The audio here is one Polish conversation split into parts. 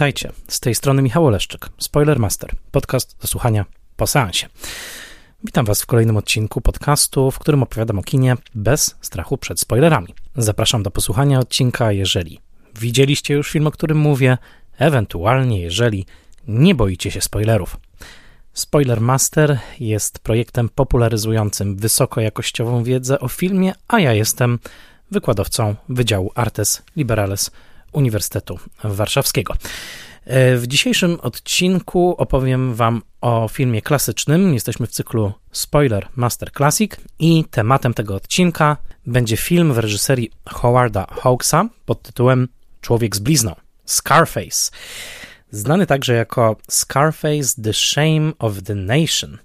Witajcie, z tej strony Michał Oleszczyk, Spoilermaster, podcast do słuchania po seansie. Witam Was w kolejnym odcinku podcastu, w którym opowiadam o kinie bez strachu przed spoilerami. Zapraszam do posłuchania odcinka, jeżeli widzieliście już film, o którym mówię, ewentualnie jeżeli nie boicie się spoilerów. Spoilermaster jest projektem popularyzującym wysokojakościową wiedzę o filmie, a ja jestem wykładowcą Wydziału Artes Liberales Uniwersytetu Warszawskiego. E, w dzisiejszym odcinku opowiem Wam o filmie klasycznym. Jesteśmy w cyklu Spoiler Master Classic i tematem tego odcinka będzie film w reżyserii Howarda Hawksa pod tytułem Człowiek z blizną Scarface. Znany także jako Scarface The Shame of the Nation,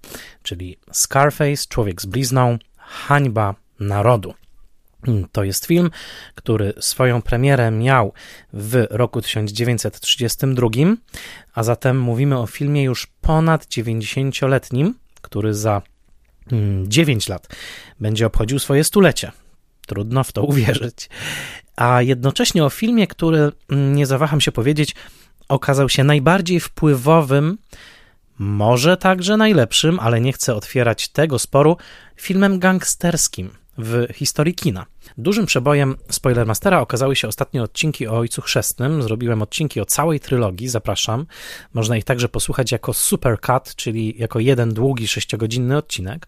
czyli Scarface Człowiek z blizną Hańba Narodu. To jest film, który swoją premierę miał w roku 1932, a zatem mówimy o filmie już ponad 90-letnim, który za 9 mm, lat będzie obchodził swoje stulecie. Trudno w to uwierzyć. A jednocześnie o filmie, który, mm, nie zawaham się powiedzieć, okazał się najbardziej wpływowym, może także najlepszym, ale nie chcę otwierać tego sporu, filmem gangsterskim w historii kina. Dużym przebojem Spoilermastera okazały się ostatnie odcinki o Ojcu Chrzestnym. Zrobiłem odcinki o całej trylogii, zapraszam. Można ich także posłuchać jako supercut, czyli jako jeden długi, sześciogodzinny odcinek.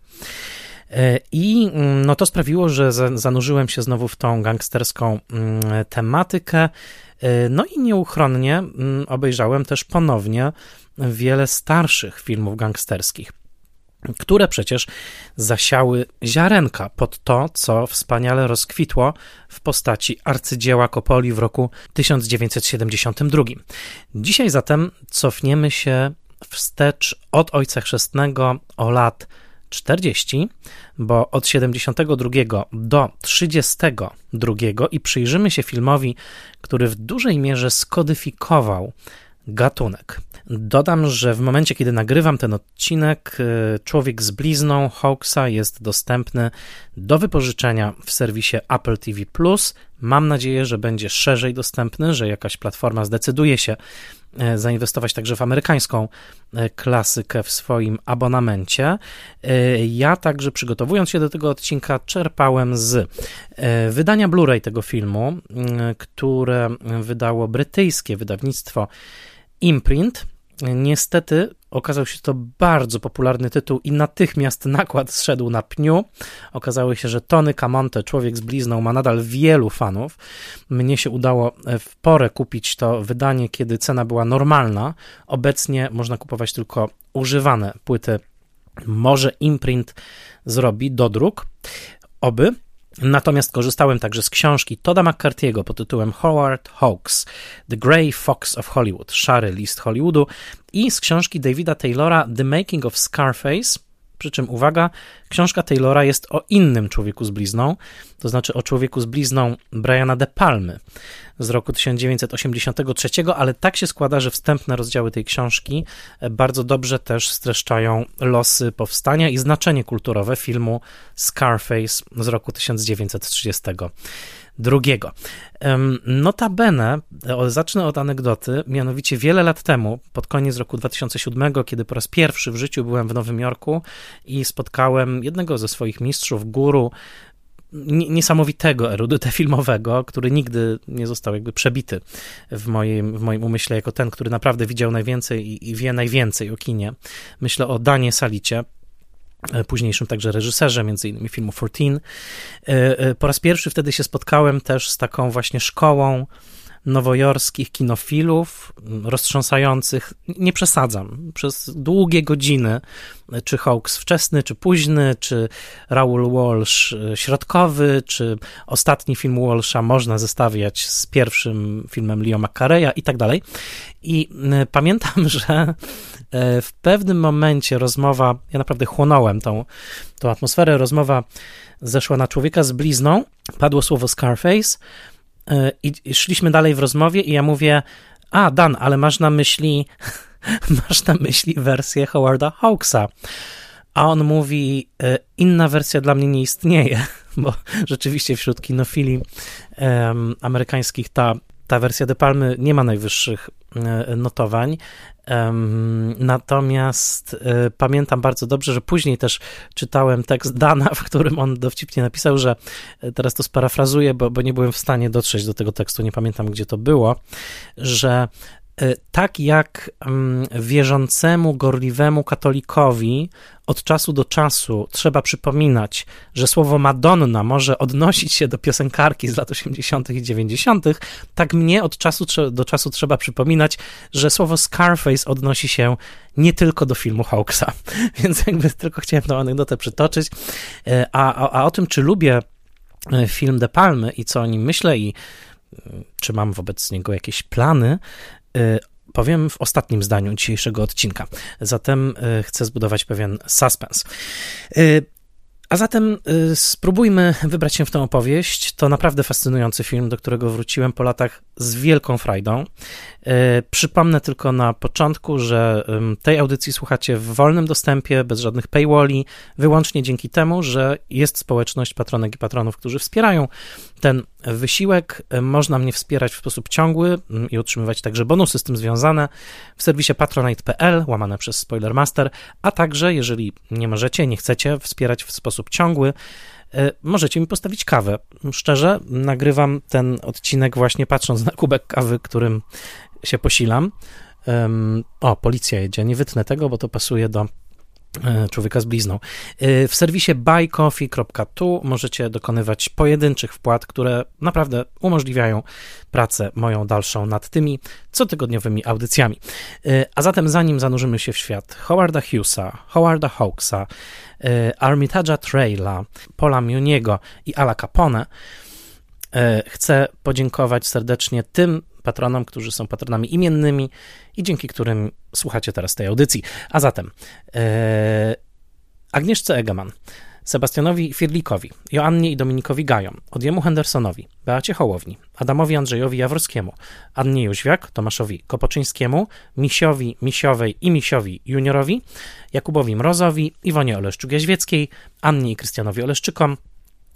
E, I mm, no to sprawiło, że zanurzyłem się znowu w tą gangsterską mm, tematykę. E, no i nieuchronnie mm, obejrzałem też ponownie wiele starszych filmów gangsterskich które przecież zasiały ziarenka pod to, co wspaniale rozkwitło w postaci arcydzieła Kopoli w roku 1972. Dzisiaj zatem cofniemy się wstecz od Ojca Chrzestnego o lat 40, bo od 72 do 32 i przyjrzymy się filmowi, który w dużej mierze skodyfikował gatunek. Dodam, że w momencie, kiedy nagrywam ten odcinek, y, Człowiek z blizną Hawksa jest dostępny do wypożyczenia w serwisie Apple TV. Mam nadzieję, że będzie szerzej dostępny, że jakaś platforma zdecyduje się e, zainwestować także w amerykańską e, klasykę w swoim abonamencie. Ja także przygotowując się do tego odcinka czerpałem z wydania Blu-ray tego filmu, które wydało brytyjskie wydawnictwo Imprint. Niestety okazał się to bardzo popularny tytuł i natychmiast nakład zszedł na pniu. Okazało się, że Tony Camonte, człowiek z blizną, ma nadal wielu fanów. Mnie się udało w porę kupić to wydanie, kiedy cena była normalna. Obecnie można kupować tylko używane płyty. Może imprint zrobi dodruk. Oby. Natomiast korzystałem także z książki Toda McCarthy'ego pod tytułem Howard Hawks, The Grey Fox of Hollywood, Szary List Hollywoodu i z książki Davida Taylora The Making of Scarface, przy czym uwaga, książka Taylora jest o innym człowieku z blizną, to znaczy o człowieku z blizną Briana De Palmy z roku 1983, ale tak się składa, że wstępne rozdziały tej książki bardzo dobrze też streszczają losy powstania i znaczenie kulturowe filmu Scarface z roku 1930 drugiego. Notabene, zacznę od anegdoty, mianowicie wiele lat temu, pod koniec roku 2007, kiedy po raz pierwszy w życiu byłem w Nowym Jorku i spotkałem jednego ze swoich mistrzów, guru, niesamowitego erudyta filmowego, który nigdy nie został jakby przebity w moim, w moim umyśle jako ten, który naprawdę widział najwięcej i, i wie najwięcej o kinie. Myślę o Danie Salicie, późniejszym także reżyserze, między innymi filmu 14. E, e, po raz pierwszy wtedy się spotkałem też z taką właśnie szkołą nowojorskich kinofilów, roztrząsających, nie przesadzam, przez długie godziny, czy Hawks wczesny, czy późny, czy Raoul Walsh środkowy, czy ostatni film Walsha można zestawiać z pierwszym filmem Leo McCarreya i tak dalej. I pamiętam, że E, w pewnym momencie rozmowa, ja naprawdę chłonąłem tą, tą atmosferę, rozmowa zeszła na człowieka z blizną, padło słowo Scarface e, i szliśmy dalej w rozmowie i ja mówię, a Dan, ale masz na myśli, masz na myśli wersję Howarda Hawksa. A on mówi, e, inna wersja dla mnie nie istnieje, bo rzeczywiście wśród kinofili um, amerykańskich ta ta wersja De Palmy nie ma najwyższych e, notowań. Natomiast e, pamiętam bardzo dobrze, że później też czytałem tekst Dana, w którym on dowcipnie napisał, że e, teraz to sparafrazuję, bo, bo nie byłem w stanie dotrzeć do tego tekstu, nie pamiętam gdzie to było, że tak jak mm, wierzącemu, gorliwemu katolikowi od czasu do czasu trzeba przypominać, że słowo Madonna może odnosić się do piosenkarki z lat 80. i 90., tak mnie od czasu do czasu trzeba przypominać, że słowo Scarface odnosi się nie tylko do filmu Hawksa. Więc jakby tylko chciałem tę anegdotę przytoczyć. E, a, a, a o tym, czy lubię e, film De Palmy i co o nim myślę i czy mam wobec niego jakieś plany, Y, powiem w ostatnim zdaniu dzisiejszego odcinka. Zatem y, chcę zbudować pewien suspens. Y, a zatem spróbujmy wybrać się w tę opowieść. To naprawdę fascynujący film, do którego wróciłem po latach z wielką frajdą. Przypomnę tylko na początku, że tej audycji słuchacie w wolnym dostępie, bez żadnych paywalli, wyłącznie dzięki temu, że jest społeczność patronek i patronów, którzy wspierają ten wysiłek. E, można mnie wspierać w sposób ciągły i otrzymywać także bonusy z tym związane w serwisie patronite.pl, łamane przez Spoilermaster, a także, jeżeli nie możecie, nie chcecie wspierać w sposób ciągły, E, możecie mi postawić kawę. Szczerze, nagrywam ten odcinek właśnie patrząc na kubek kawy, którym się posilam. O, policja jedzie. Nie wytnę tego, bo to pasuje do człowieka z blizną. E, w serwisie buycoffee.tu możecie dokonywać pojedynczych wpłat, które naprawdę umożliwiają pracę moją dalszą nad tymi cotygodniowymi audycjami. A zatem zanim zanurzymy się w świat Howarda Hughesa, Howarda Hawkesa, E, Armitage'a Traila, Paula Muniego i Ala Capone, e, chcę podziękować serdecznie tym patronom, którzy są patronami imiennymi i dzięki którym słuchacie teraz tej audycji. A zatem e, Agnieszce Egeman, Sebastianowi Firlikowi, Joannie i Dominikowi Gajom, Odjemu Hendersonowi, Beacie Hołowni, Adamowi Andrzejowi Jaworskiemu, Annie Jóźwiak, Tomaszowi Kopoczyńskiemu, Misiowi, Misiowej i Misiowi Juniorowi, Jakubowi Mrozowi, Iwonie Oleszczuk-Jaźwieckiej, Annie i Krystianowi Oleszczykom,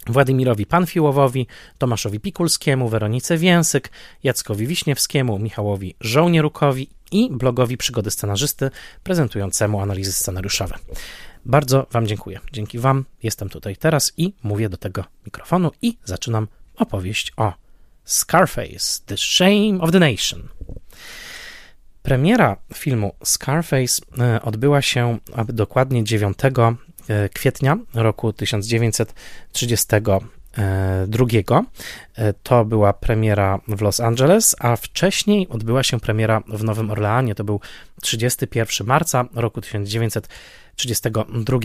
Władimirowi Panfiłowowi, Tomaszowi Pikulskiemu, Weronice Więsyk, Jackowi Wiśniewskiemu, Michałowi Żołnierukowi i blogowi Przygody Scenarzysty prezentującemu analizy scenariuszowe. Bardzo Wam dziękuję. Dzięki Wam jestem tutaj teraz i mówię do tego mikrofonu i zaczynam opowieść o Scarface, The Shame of the Nation. Premiera filmu Scarface e, odbyła się dokładnie 9 e, kwietnia roku 1932. E, to była premiera w Los Angeles, a wcześniej odbyła się premiera w Nowym Orleanie. To był 31 marca roku 1932. 32.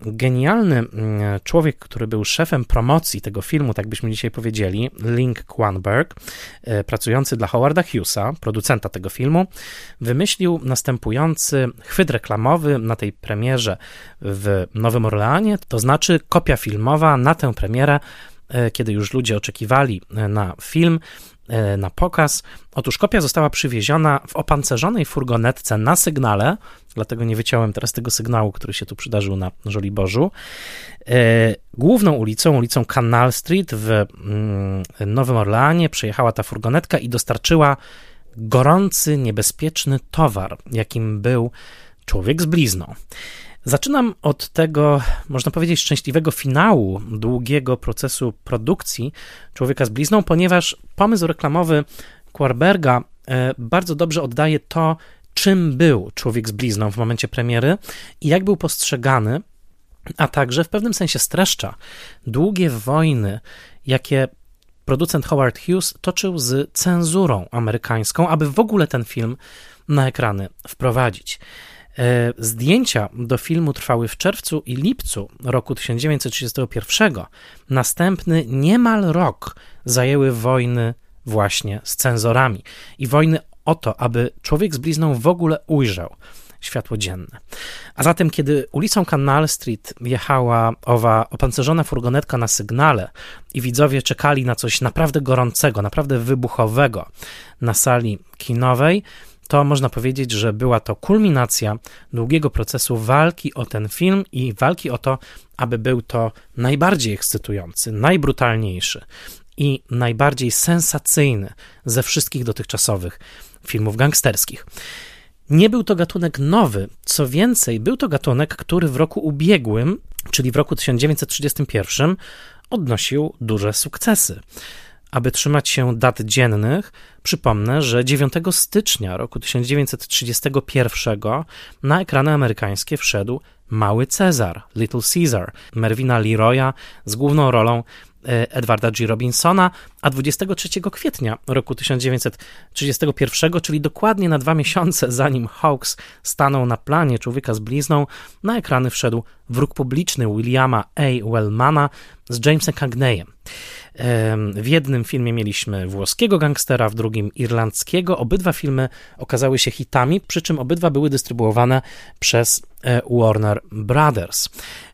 Genialny mm, człowiek, który był szefem promocji tego filmu, tak byśmy dzisiaj powiedzieli, Link Kwanberg, e, pracujący dla Howarda Hughesa, producenta tego filmu, wymyślił następujący chwyt reklamowy na tej premierze w Nowym Orleanie, to znaczy kopia filmowa na tę premierę e, kiedy już ludzie oczekiwali e, na film, na pokaz. Otóż kopia została przywieziona w opancerzonej furgonetce na sygnale, dlatego nie wyciąłem teraz tego sygnału, który się tu przydarzył na Żoliborzu. E, główną ulicą, ulicą Canal Street w mm, Nowym Orleanie przejechała ta furgonetka i dostarczyła gorący, niebezpieczny towar, jakim był człowiek z blizną. Zaczynam od tego, można powiedzieć, szczęśliwego finału długiego procesu produkcji Człowieka z blizną, ponieważ pomysł reklamowy Quarberga e, bardzo dobrze oddaje to, czym był Człowiek z blizną w momencie premiery i jak był postrzegany, a także w pewnym sensie streszcza długie wojny, jakie producent Howard Hughes toczył z cenzurą amerykańską, aby w ogóle ten film na ekrany wprowadzić. E, zdjęcia do filmu trwały w czerwcu i lipcu roku 1931. Następny niemal rok zajęły wojny właśnie z cenzorami i wojny o to, aby człowiek z blizną w ogóle ujrzał światło dzienne. A zatem, kiedy ulicą Canal Street jechała owa opancerzona furgonetka na sygnale i widzowie czekali na coś naprawdę gorącego, naprawdę wybuchowego na sali kinowej, to można powiedzieć, że była to kulminacja długiego procesu walki o ten film i walki o to, aby był to najbardziej ekscytujący, najbrutalniejszy i najbardziej sensacyjny ze wszystkich dotychczasowych filmów gangsterskich. Nie był to gatunek nowy, co więcej, był to gatunek, który w roku ubiegłym, czyli w roku 1931, odnosił duże sukcesy. Aby trzymać się dat dziennych, przypomnę, że 9 stycznia roku 1931 na ekrany amerykańskie wszedł Mały Cezar, Little Caesar, Mervina Leroya z główną rolą e, Edwarda G. Robinsona, a 23 kwietnia roku 1931, czyli dokładnie na dwa miesiące zanim Hawks stanął na planie Człowieka z blizną, na ekrany wszedł wróg publiczny Williama A. Wellmana z Jamesem Cagneyem. W jednym filmie mieliśmy włoskiego gangstera, w drugim irlandzkiego. Obydwa filmy okazały się hitami, przy czym obydwa były dystrybuowane przez e, Warner Brothers.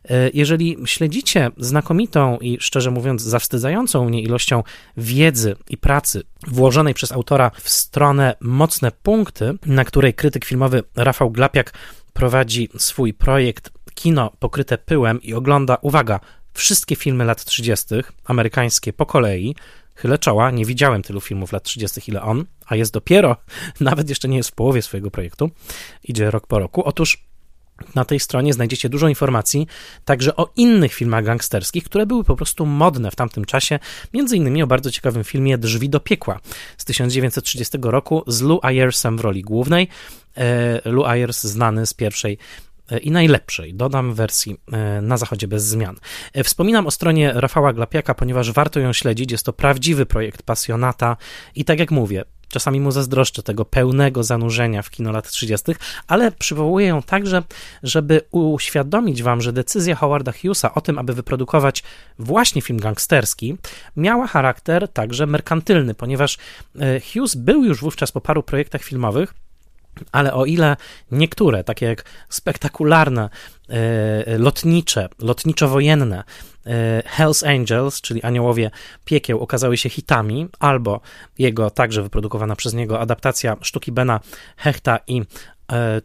E, jeżeli śledzicie znakomitą i szczerze mówiąc zawstydzającą mnie ilością wiedzy i pracy włożonej przez autora w stronę mocne punkty, na której krytyk filmowy Rafał Glapiak prowadzi swój projekt Kino pokryte pyłem i ogląda, uwaga, wszystkie filmy lat 30. amerykańskie po kolei. Chylę czoła, nie widziałem tylu filmów lat 30. ile on, a jest dopiero, nawet jeszcze nie jest w połowie swojego projektu, idzie rok po roku. Otóż na tej stronie znajdziecie dużo informacji także o innych filmach gangsterskich, które były po prostu modne w tamtym czasie, między innymi o bardzo ciekawym filmie Drzwi do piekła z 1930 roku z Lou Ayersem w roli głównej. E, Lou Ayers znany z pierwszej i najlepszej, dodam wersji e, na zachodzie bez zmian. E, wspominam o stronie Rafała Glapiaka, ponieważ warto ją śledzić, jest to prawdziwy projekt pasjonata i tak jak mówię, Czasami mu zazdroszczę tego pełnego zanurzenia w kino lat 30., ale przywołuję ją także, żeby uświadomić wam, że decyzja Howarda Hughesa o tym, aby wyprodukować właśnie film gangsterski, miała charakter także merkantylny, ponieważ Hughes był już wówczas po paru projektach filmowych, ale o ile niektóre, takie jak spektakularne, e, lotnicze, lotniczo-wojenne e, Hells Angels, czyli Aniołowie Piekieł, okazały się hitami, albo jego także wyprodukowana przez niego adaptacja sztuki Bena Hechta i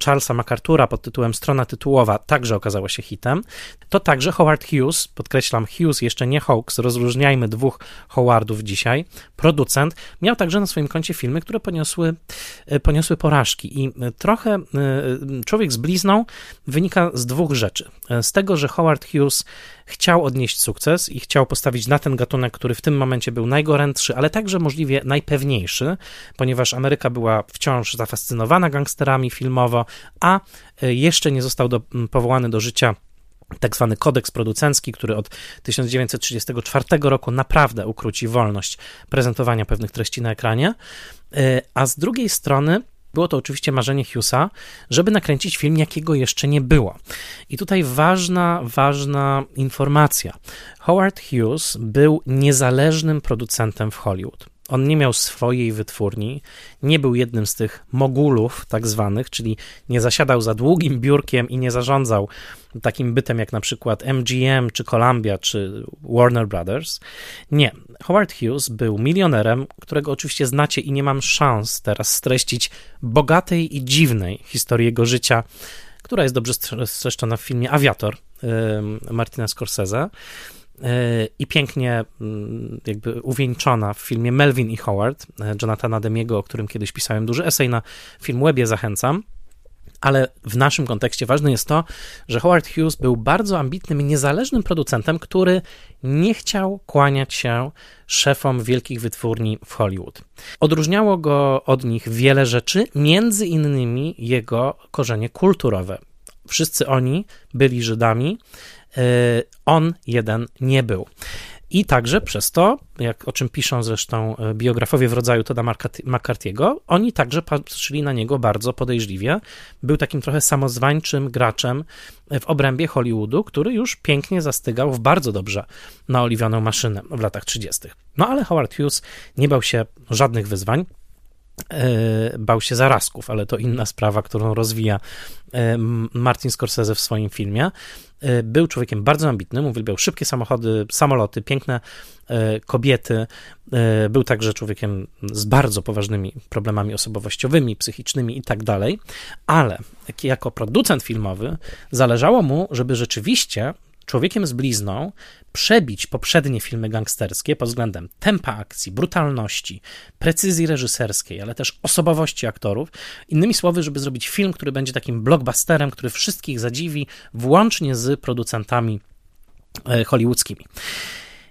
Charlesa MacArthura pod tytułem Strona tytułowa także okazała się hitem, to także Howard Hughes, podkreślam Hughes, jeszcze nie Hawks, rozróżniajmy dwóch Howardów dzisiaj, producent, miał także na swoim koncie filmy, które poniosły, e, poniosły porażki i e, trochę Człowiek z blizną wynika z dwóch rzeczy. Z tego, że Howard Hughes chciał odnieść sukces i chciał postawić na ten gatunek, który w tym momencie był najgorętszy, ale także możliwie najpewniejszy, ponieważ Ameryka była wciąż zafascynowana gangsterami filmowo, a e, jeszcze nie został do, powołany do życia tak zwany kodeks producencki, który od 1934 roku naprawdę ukróci wolność prezentowania pewnych treści na ekranie, e, a z drugiej strony było to oczywiście marzenie Hughesa, żeby nakręcić film, jakiego jeszcze nie było. I tutaj ważna, ważna informacja. Howard Hughes był niezależnym producentem w Hollywood. On nie miał swojej wytwórni, nie był jednym z tych mogulów, tak zwanych, czyli nie zasiadał za długim biurkiem i nie zarządzał takim bytem jak na przykład MGM, czy Columbia, czy Warner Brothers. Nie. Howard Hughes był milionerem, którego oczywiście znacie i nie mam szans teraz streścić bogatej i dziwnej historii jego życia, która jest dobrze streszczona w filmie Aviator Martina Scorsese i pięknie mm, jakby uwieńczona w filmie Melvin i Howard e, Jonathana Demiego, o którym kiedyś pisałem duży esej na film Webie, zachęcam. Ale w naszym kontekście ważne jest to, że Howard Hughes był bardzo ambitnym i niezależnym producentem, który nie chciał kłaniać się szefom wielkich wytwórni w Hollywood. Odróżniało go od nich wiele rzeczy, między innymi jego korzenie kulturowe. Wszyscy oni byli Żydami, on jeden nie był. I także przez to, jak o czym piszą zresztą e, biografowie w rodzaju Toda McCarthy'ego, oni także patrzyli na niego bardzo podejrzliwie. Był takim trochę samozwańczym graczem w obrębie Hollywoodu, który już pięknie zastygał w bardzo dobrze naoliwioną maszynę w latach 30. No ale Howard Hughes nie bał się żadnych wyzwań. E, bał się zarazków, ale to inna sprawa, którą rozwija e, Martin Scorsese w swoim filmie. E, był człowiekiem bardzo ambitnym, uwielbiał szybkie samochody, samoloty, piękne kobiety. Był także człowiekiem z bardzo poważnymi problemami osobowościowymi, psychicznymi i tak dalej, ale jako producent filmowy zależało mu, żeby rzeczywiście człowiekiem z blizną przebić poprzednie filmy gangsterskie pod względem tempa akcji, brutalności, precyzji reżyserskiej, ale też osobowości aktorów. Innymi słowy, żeby zrobić film, który będzie takim blockbusterem, który wszystkich zadziwi, włącznie z producentami e, hollywoodzkimi.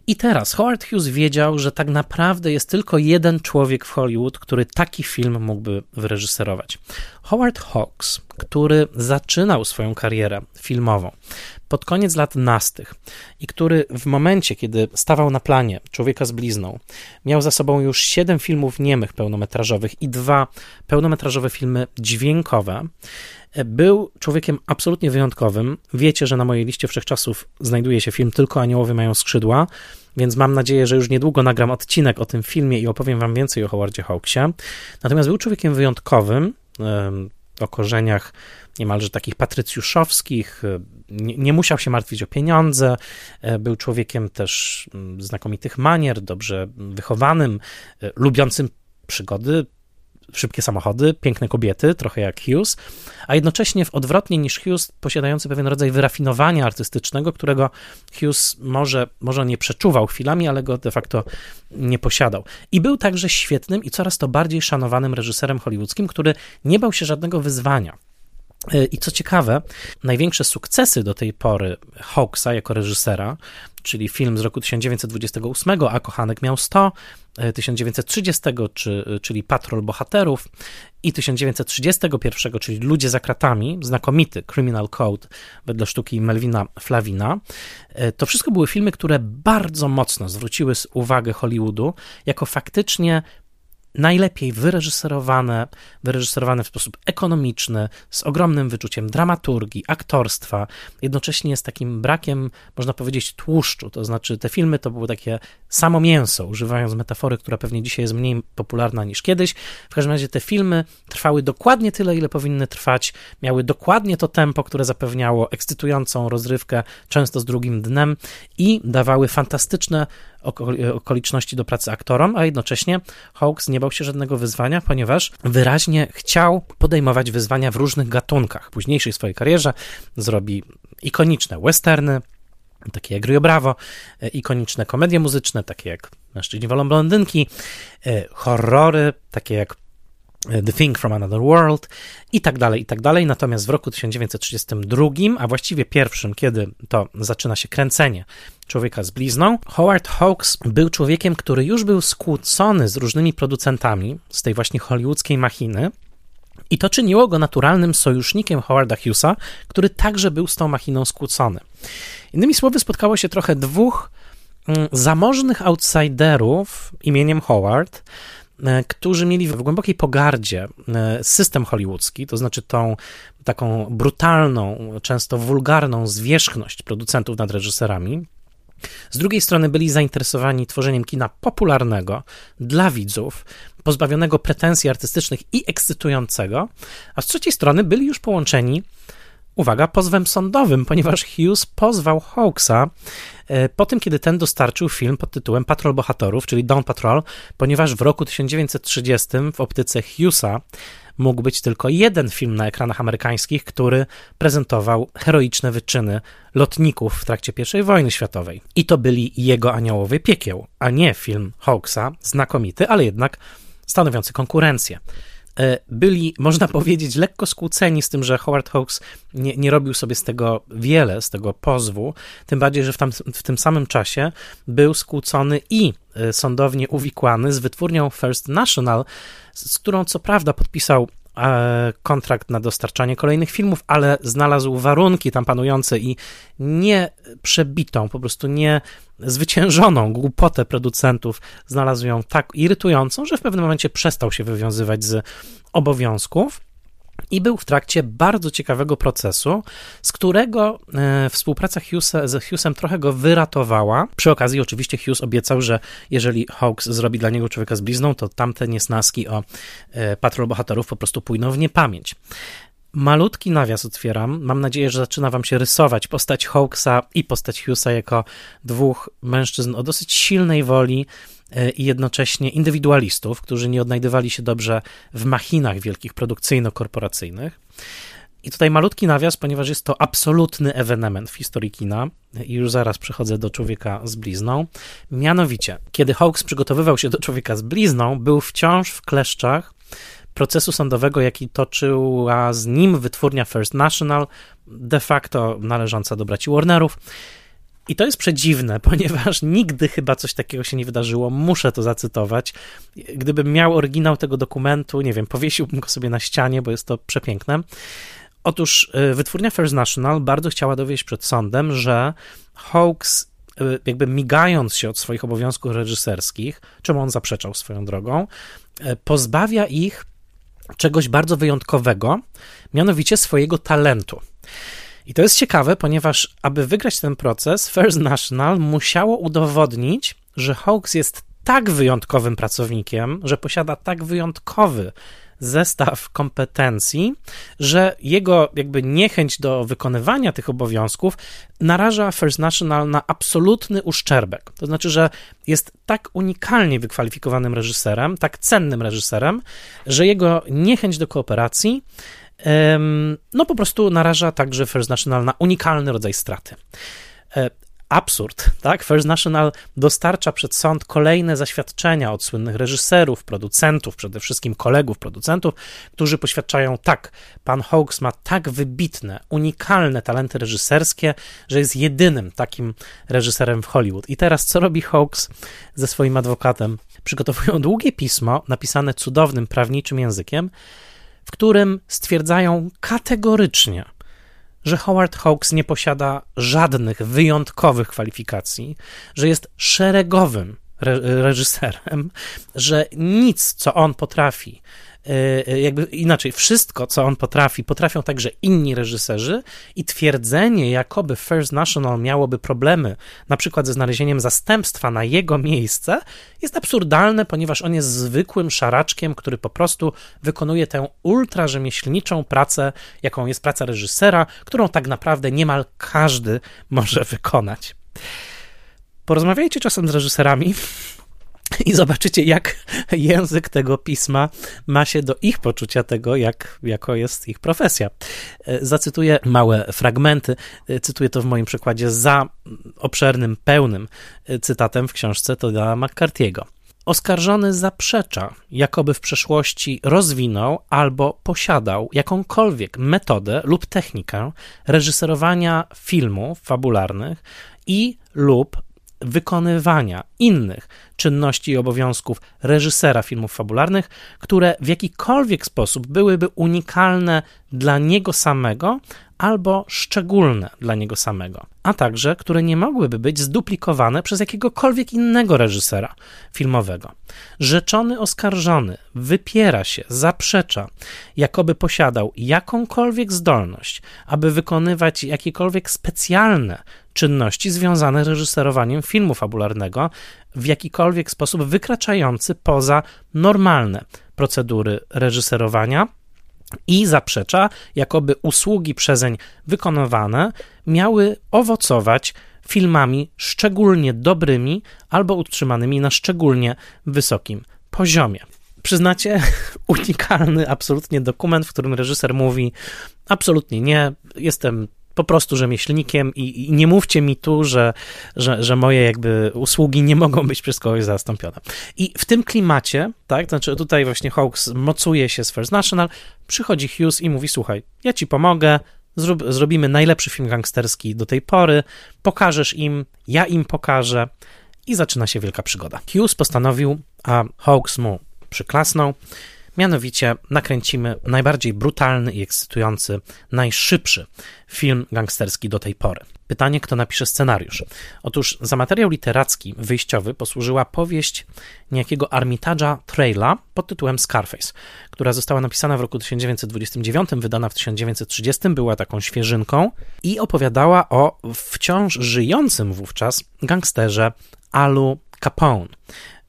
I teraz Howard Hughes wiedział, że tak naprawdę jest tylko jeden człowiek w Hollywood, który taki film mógłby wyreżyserować. Howard Hawks, który zaczynał swoją karierę filmową pod koniec lat nastych i który w momencie, kiedy stawał na planie Człowieka z blizną, miał za sobą już siedem filmów niemych pełnometrażowych i dwa pełnometrażowe filmy dźwiękowe, był człowiekiem absolutnie wyjątkowym. Wiecie, że na mojej liście wszechczasów znajduje się film Tylko aniołowie mają skrzydła, więc mam nadzieję, że już niedługo nagram odcinek o tym filmie i opowiem wam więcej o Howardzie Hawksie. Natomiast był człowiekiem wyjątkowym, o korzeniach niemalże takich patrycjuszowskich, nie, nie, musiał się martwić o pieniądze, e, był człowiekiem też mm, znakomitych manier, dobrze wychowanym, e, lubiącym przygody, szybkie samochody, piękne kobiety, trochę jak Hughes, a jednocześnie w odwrotnie niż Hughes posiadający pewien rodzaj wyrafinowania artystycznego, którego Hughes może, może nie przeczuwał chwilami, ale go de facto nie posiadał. I był także świetnym i coraz to bardziej szanowanym reżyserem hollywoodzkim, który nie bał się żadnego wyzwania. E, I co ciekawe, największe sukcesy do tej pory Hawksa jako reżysera, czyli film z roku 1928, a Kochanek miał 100, 1930, e, e, czyli Patrol Bohaterów i 1931, czyli Ludzie za kratami, znakomity Criminal Code wedle sztuki Melvina Flavina. To wszystko były filmy, które bardzo mocno zwróciły uwagę Hollywoodu jako faktycznie najlepiej wyreżyserowane, wyreżyserowane w sposób ekonomiczny, z ogromnym wyczuciem dramaturgii, aktorstwa, jednocześnie z takim brakiem, można powiedzieć, tłuszczu. To znaczy, te filmy to było takie samo mięso, używając metafory, która pewnie dzisiaj jest mniej popularna niż kiedyś. W każdym razie te filmy trwały dokładnie tyle, ile powinny trwać, miały dokładnie to tempo, które zapewniało ekscytującą rozrywkę, często z drugim dnem i dawały fantastyczne okoliczności do pracy aktorom, a jednocześnie Hawks nie bał się żadnego wyzwania, ponieważ wyraźnie chciał podejmować wyzwania w różnych gatunkach. W późniejszej swojej karierze zrobi ikoniczne westerny, takie jak Rio Bravo, e, ikoniczne komedie muzyczne, takie jak Mężczyźni wolą blondynki, e, horrory, takie jak e, The Thing from Another World i tak dalej, i tak dalej. Natomiast w roku 1932, a właściwie pierwszym, kiedy to zaczyna się kręcenie człowieka z blizną, Howard Hawks był człowiekiem, który już był skłócony z różnymi producentami z tej właśnie hollywoodzkiej machiny. I to czyniło go naturalnym sojusznikiem Howarda Hughesa, który także był z tą machiną skłócony. Innymi słowy, spotkało się trochę dwóch mm, zamożnych outsiderów imieniem Howard, e, którzy mieli w głębokiej pogardzie e, system hollywoodzki, to znaczy tą taką brutalną, często wulgarną zwierzchność producentów nad reżyserami, z drugiej strony byli zainteresowani tworzeniem kina popularnego dla widzów, pozbawionego pretensji artystycznych i ekscytującego, a z trzeciej strony byli już połączeni uwaga, pozwem sądowym, ponieważ Hughes pozwał Hawksa e, po tym, kiedy ten dostarczył film pod tytułem Patrol Bohaterów, czyli Dawn Patrol, ponieważ w roku 1930 w optyce Hughesa mógł być tylko jeden film na ekranach amerykańskich, który prezentował heroiczne wyczyny lotników w trakcie I wojny światowej. I to byli jego Aniołowie Piekieł, a nie film Hawksa, znakomity, ale jednak stanowiący konkurencję. E, byli, można powiedzieć, lekko skłóceni z tym, że Howard Hawks nie, nie robił sobie z tego wiele, z tego pozwu, tym bardziej, że w, tam, w tym samym czasie był skłócony i e, sądownie uwikłany z wytwórnią First National, z którą co prawda podpisał kontrakt na dostarczanie kolejnych filmów, ale znalazł warunki tam panujące i nie przebitą, po prostu nie zwyciężoną głupotę producentów. Znalazł ją tak irytującą, że w pewnym momencie przestał się wywiązywać z obowiązków i był w trakcie bardzo ciekawego procesu, z którego e, współpraca Hughesa, z Hughesem trochę go wyratowała. Przy okazji oczywiście Hughes obiecał, że jeżeli Hawks zrobi dla niego człowieka z blizną, to tamte niesnaski o e, patrol bohaterów po prostu pójdą w niepamięć. Malutki nawias otwieram. Mam nadzieję, że zaczyna wam się rysować postać Hawksa i postać Hughesa jako dwóch mężczyzn o dosyć silnej woli, i jednocześnie indywidualistów, którzy nie odnajdywali się dobrze w machinach wielkich produkcyjno-korporacyjnych. I tutaj malutki nawias, ponieważ jest to absolutny ewenement w historii kina i już zaraz przechodzę do Człowieka z blizną. Mianowicie, kiedy Hawks przygotowywał się do Człowieka z blizną, był wciąż w kleszczach procesu sądowego, jaki toczyła z nim wytwórnia First National, de facto należąca do braci Warnerów. I to jest przedziwne, ponieważ nigdy chyba coś takiego się nie wydarzyło. Muszę to zacytować. Gdybym miał oryginał tego dokumentu, nie wiem, powiesiłbym go sobie na ścianie, bo jest to przepiękne. Otóż y, wytwórnia First National bardzo chciała dowieść przed sądem, że Hawks, y, jakby migając się od swoich obowiązków reżyserskich, czemu on zaprzeczał swoją drogą, y, pozbawia ich czegoś bardzo wyjątkowego, mianowicie swojego talentu. I to jest ciekawe, ponieważ aby wygrać ten proces, First National musiało udowodnić, że Hawks jest tak wyjątkowym pracownikiem, że posiada tak wyjątkowy zestaw kompetencji, że jego jakby niechęć do wykonywania tych obowiązków naraża First National na absolutny uszczerbek. To znaczy, że jest tak unikalnie wykwalifikowanym reżyserem, tak cennym reżyserem, że jego niechęć do kooperacji no po prostu naraża także First National na unikalny rodzaj straty. E, absurd, tak? First National dostarcza przed sąd kolejne zaświadczenia od słynnych reżyserów, producentów, przede wszystkim kolegów producentów, którzy poświadczają tak, pan Hawks ma tak wybitne, unikalne talenty reżyserskie, że jest jedynym takim reżyserem w Hollywood. I teraz co robi Hawks ze swoim adwokatem? Przygotowują długie pismo napisane cudownym prawniczym językiem, w którym stwierdzają kategorycznie, że Howard Hawks nie posiada żadnych wyjątkowych kwalifikacji, że jest szeregowym reżyserem, że nic, co on potrafi, jakby inaczej, wszystko, co on potrafi, potrafią także inni reżyserzy i twierdzenie, jakoby First National miałoby problemy, na przykład ze znalezieniem zastępstwa na jego miejsce, jest absurdalne, ponieważ on jest zwykłym szaraczkiem, który po prostu wykonuje tę ultra rzemieślniczą pracę, jaką jest praca reżysera, którą tak naprawdę niemal każdy może wykonać. Porozmawiajcie czasem z reżyserami, i zobaczycie, jak język tego pisma ma się do ich poczucia tego, jak, jako jest ich profesja. E, zacytuję małe fragmenty. E, cytuję to w moim przykładzie za obszernym, pełnym e, cytatem w książce Toda McCarthy'ego. Oskarżony zaprzecza, jakoby w przeszłości rozwinął albo posiadał jakąkolwiek metodę lub technikę reżyserowania filmów fabularnych i lub wykonywania innych czynności i obowiązków reżysera filmów fabularnych, które w jakikolwiek sposób byłyby unikalne dla niego samego albo szczególne dla niego samego, a także które nie mogłyby być zduplikowane przez jakiegokolwiek innego reżysera filmowego. Rzeczony oskarżony wypiera się, zaprzecza, jakoby posiadał jakąkolwiek zdolność, aby wykonywać jakiekolwiek specjalne czynności związane z reżyserowaniem filmu fabularnego w jakikolwiek sposób wykraczający poza normalne procedury reżyserowania i zaprzecza, jakoby usługi przezeń wykonywane miały owocować filmami szczególnie dobrymi albo utrzymanymi na szczególnie wysokim poziomie. Przyznacie, unikalny absolutnie dokument, w którym reżyser mówi: Absolutnie nie, jestem po prostu rzemieślnikiem i, i nie mówcie mi tu, że, że, że moje jakby usługi nie mogą być przez kogoś zastąpione. I w tym klimacie, tak, znaczy tutaj właśnie Hawks mocuje się z First National, przychodzi Hughes i mówi, słuchaj, ja ci pomogę, zrób, zrobimy najlepszy film gangsterski do tej pory, pokażesz im, ja im pokażę i zaczyna się wielka przygoda. Hughes postanowił, a Hawks mu przyklasnął, Mianowicie nakręcimy najbardziej brutalny i ekscytujący, najszybszy film gangsterski do tej pory. Pytanie, kto napisze scenariusz? Otóż za materiał literacki wyjściowy posłużyła powieść niejakiego Armitage'a Traila pod tytułem Scarface, która została napisana w roku 1929, wydana w 1930, była taką świeżynką i opowiadała o wciąż żyjącym wówczas gangsterze Alu Capone.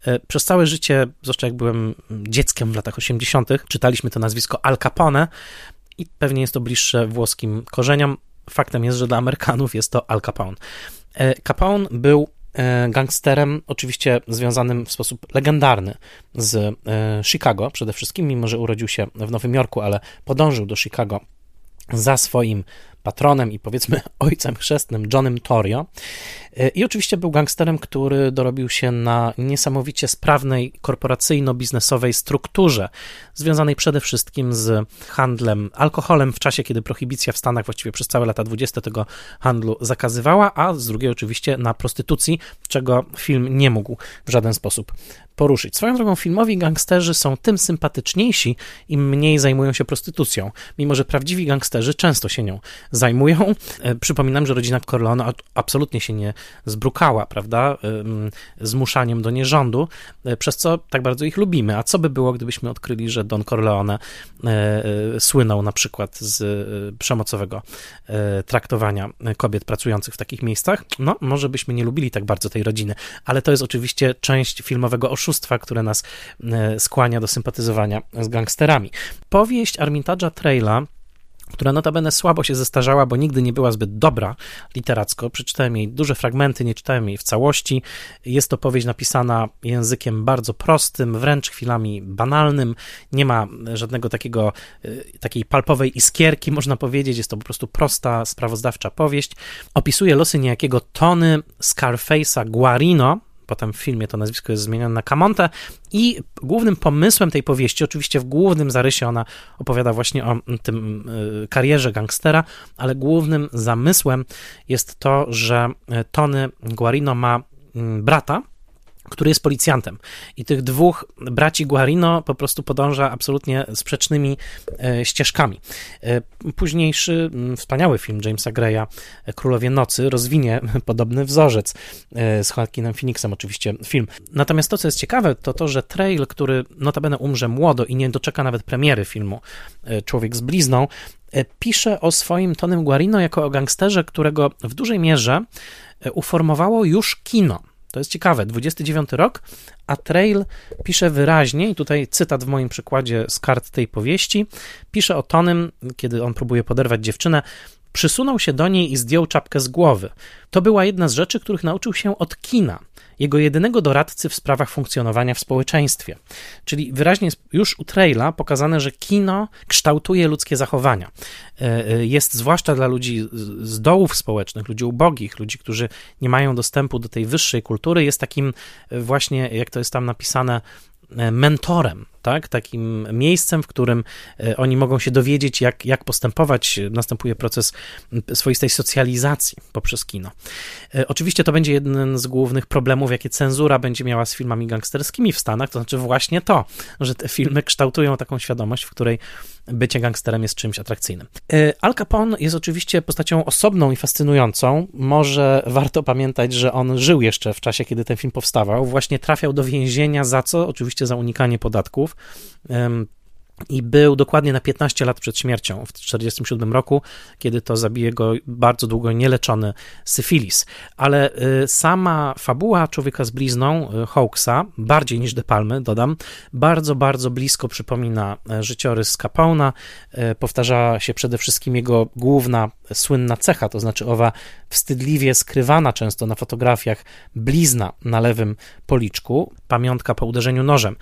E, przez całe życie, zwłaszcza jak byłem dzieckiem w latach 80., czytaliśmy to nazwisko Al Capone i pewnie jest to bliższe włoskim korzeniom. Faktem jest, że dla Amerykanów jest to Al Capone. E, Capone był e, gangsterem, oczywiście związanym w sposób legendarny z Chicago przede wszystkim, mimo że urodził się w Nowym Jorku, ale podążył do Chicago za swoim patronem i powiedzmy ojcem chrzestnym Johnem Torio. E, I oczywiście był gangsterem, który dorobił się na niesamowicie sprawnej korporacyjno-biznesowej strukturze, związanej przede wszystkim z handlem alkoholem w czasie, kiedy prohibicja w Stanach właściwie przez całe lata 20 tego handlu zakazywała, a z drugiej oczywiście na prostytucji, czego film nie mógł w żaden sposób poruszyć. Swoją drogą filmowi gangsterzy są tym sympatyczniejsi, im mniej zajmują się prostytucją, mimo że prawdziwi gangsterzy często się nią zajmują. E, przypominam, że rodzina Corleone absolutnie się nie zbrukała, prawda, zmuszaniem do nierządu, e, przez co tak bardzo ich lubimy. A co by było, gdybyśmy odkryli, że Don Corleone e, słynął na przykład z przemocowego traktowania kobiet pracujących w takich miejscach? No, może byśmy nie lubili tak bardzo tej rodziny, ale to jest oczywiście część filmowego oszustwa, które nas skłania do sympatyzowania z gangsterami. Powieść Armitage'a Traila która notabene słabo się zestarzała, bo nigdy nie była zbyt dobra literacko. Przeczytałem jej duże fragmenty, nie czytałem jej w całości. Jest to powieść napisana językiem bardzo prostym, wręcz chwilami banalnym. Nie ma żadnego takiego, y, takiej palpowej iskierki, można powiedzieć. Jest to po prostu prosta, sprawozdawcza powieść. Opisuje losy niejakiego Tony Scarface'a Guarino, potem w filmie to nazwisko jest zmienione na Camonte i głównym pomysłem tej powieści, oczywiście w głównym zarysie ona opowiada właśnie o tym y, karierze gangstera, ale głównym zamysłem jest to, że Tony Guarino ma mm, brata, który jest policjantem. I tych dwóch braci Guarino po prostu podąża absolutnie sprzecznymi e, ścieżkami. E, późniejszy wspaniały film Jamesa Greya, Królowie Nocy, rozwinie podobny wzorzec e, z Joaquinem Phoenixem oczywiście film. Natomiast to, co jest ciekawe, to to, że Trail, który notabene umrze młodo i nie doczeka nawet premiery filmu Człowiek z blizną, pisze o swoim Tonym Guarino jako o gangsterze, którego w dużej mierze uformowało już kino. To jest ciekawe, 29 rok, a Trail pisze wyraźnie, i tutaj cytat w moim przykładzie z kart tej powieści, pisze o Tonym, kiedy on próbuje poderwać dziewczynę, przysunął się do niej i zdjął czapkę z głowy. To była jedna z rzeczy, których nauczył się od kina jego jedynego doradcy w sprawach funkcjonowania w społeczeństwie. Czyli wyraźnie już u Traila pokazane, że kino kształtuje ludzkie zachowania. E, e, jest zwłaszcza dla ludzi z dołów społecznych, ludzi ubogich, ludzi, którzy nie mają dostępu do tej wyższej kultury, jest takim właśnie, jak to jest tam napisane, e, mentorem, tak? takim miejscem, w którym e, oni mogą się dowiedzieć, jak, jak postępować. Następuje proces swoistej socjalizacji poprzez kino. E, oczywiście to będzie jeden z głównych problemów, jakie cenzura będzie miała z filmami gangsterskimi w Stanach, to znaczy właśnie to, że te filmy kształtują taką świadomość, w której bycie gangsterem jest czymś atrakcyjnym. E, Al Capone jest oczywiście postacią osobną i fascynującą. Może warto pamiętać, że on żył jeszcze w czasie, kiedy ten film powstawał. Właśnie trafiał do więzienia za co? Oczywiście za unikanie podatków i był dokładnie na 15 lat przed śmiercią w 1947 roku, kiedy to zabije go bardzo długo nieleczony syfilis. Ale y, sama fabuła Człowieka z blizną, y, Hawksa, bardziej niż De Palmy, dodam, bardzo, bardzo blisko przypomina e, życiorys Capone'a. E, powtarza się przede wszystkim jego główna, słynna cecha, to znaczy owa wstydliwie skrywana często na fotografiach blizna na lewym policzku, pamiątka po uderzeniu nożem.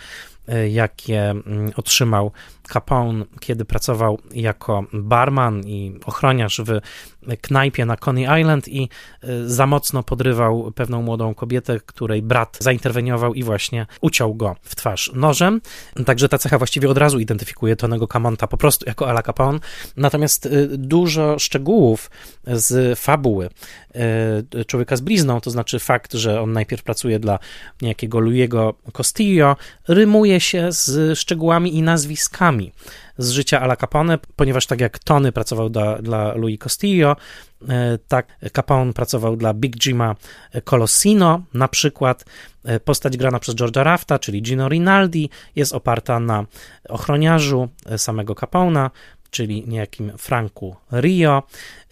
E, jakie mm, otrzymał Capone, kiedy pracował jako barman i ochroniarz w knajpie na Coney Island i y, za mocno podrywał pewną młodą kobietę, której brat zainterweniował i właśnie uciął go w twarz nożem. Także ta cecha właściwie od razu identyfikuje Tonego Camonta po prostu jako Ala Capone. Natomiast y, dużo szczegółów z fabuły y, Człowieka z blizną, to znaczy fakt, że on najpierw pracuje dla niejakiego Louiego Costillo, rymuje się z szczegółami i nazwiskami z życia Ala Capone, ponieważ tak jak Tony pracował dla, dla Louis Castillo, e, tak Capone pracował dla Big Jima Colossino, na przykład. E, postać grana przez George'a Rafta, czyli Gino Rinaldi, jest oparta na ochroniarzu e, samego Capone'a, czyli niejakim Franku Rio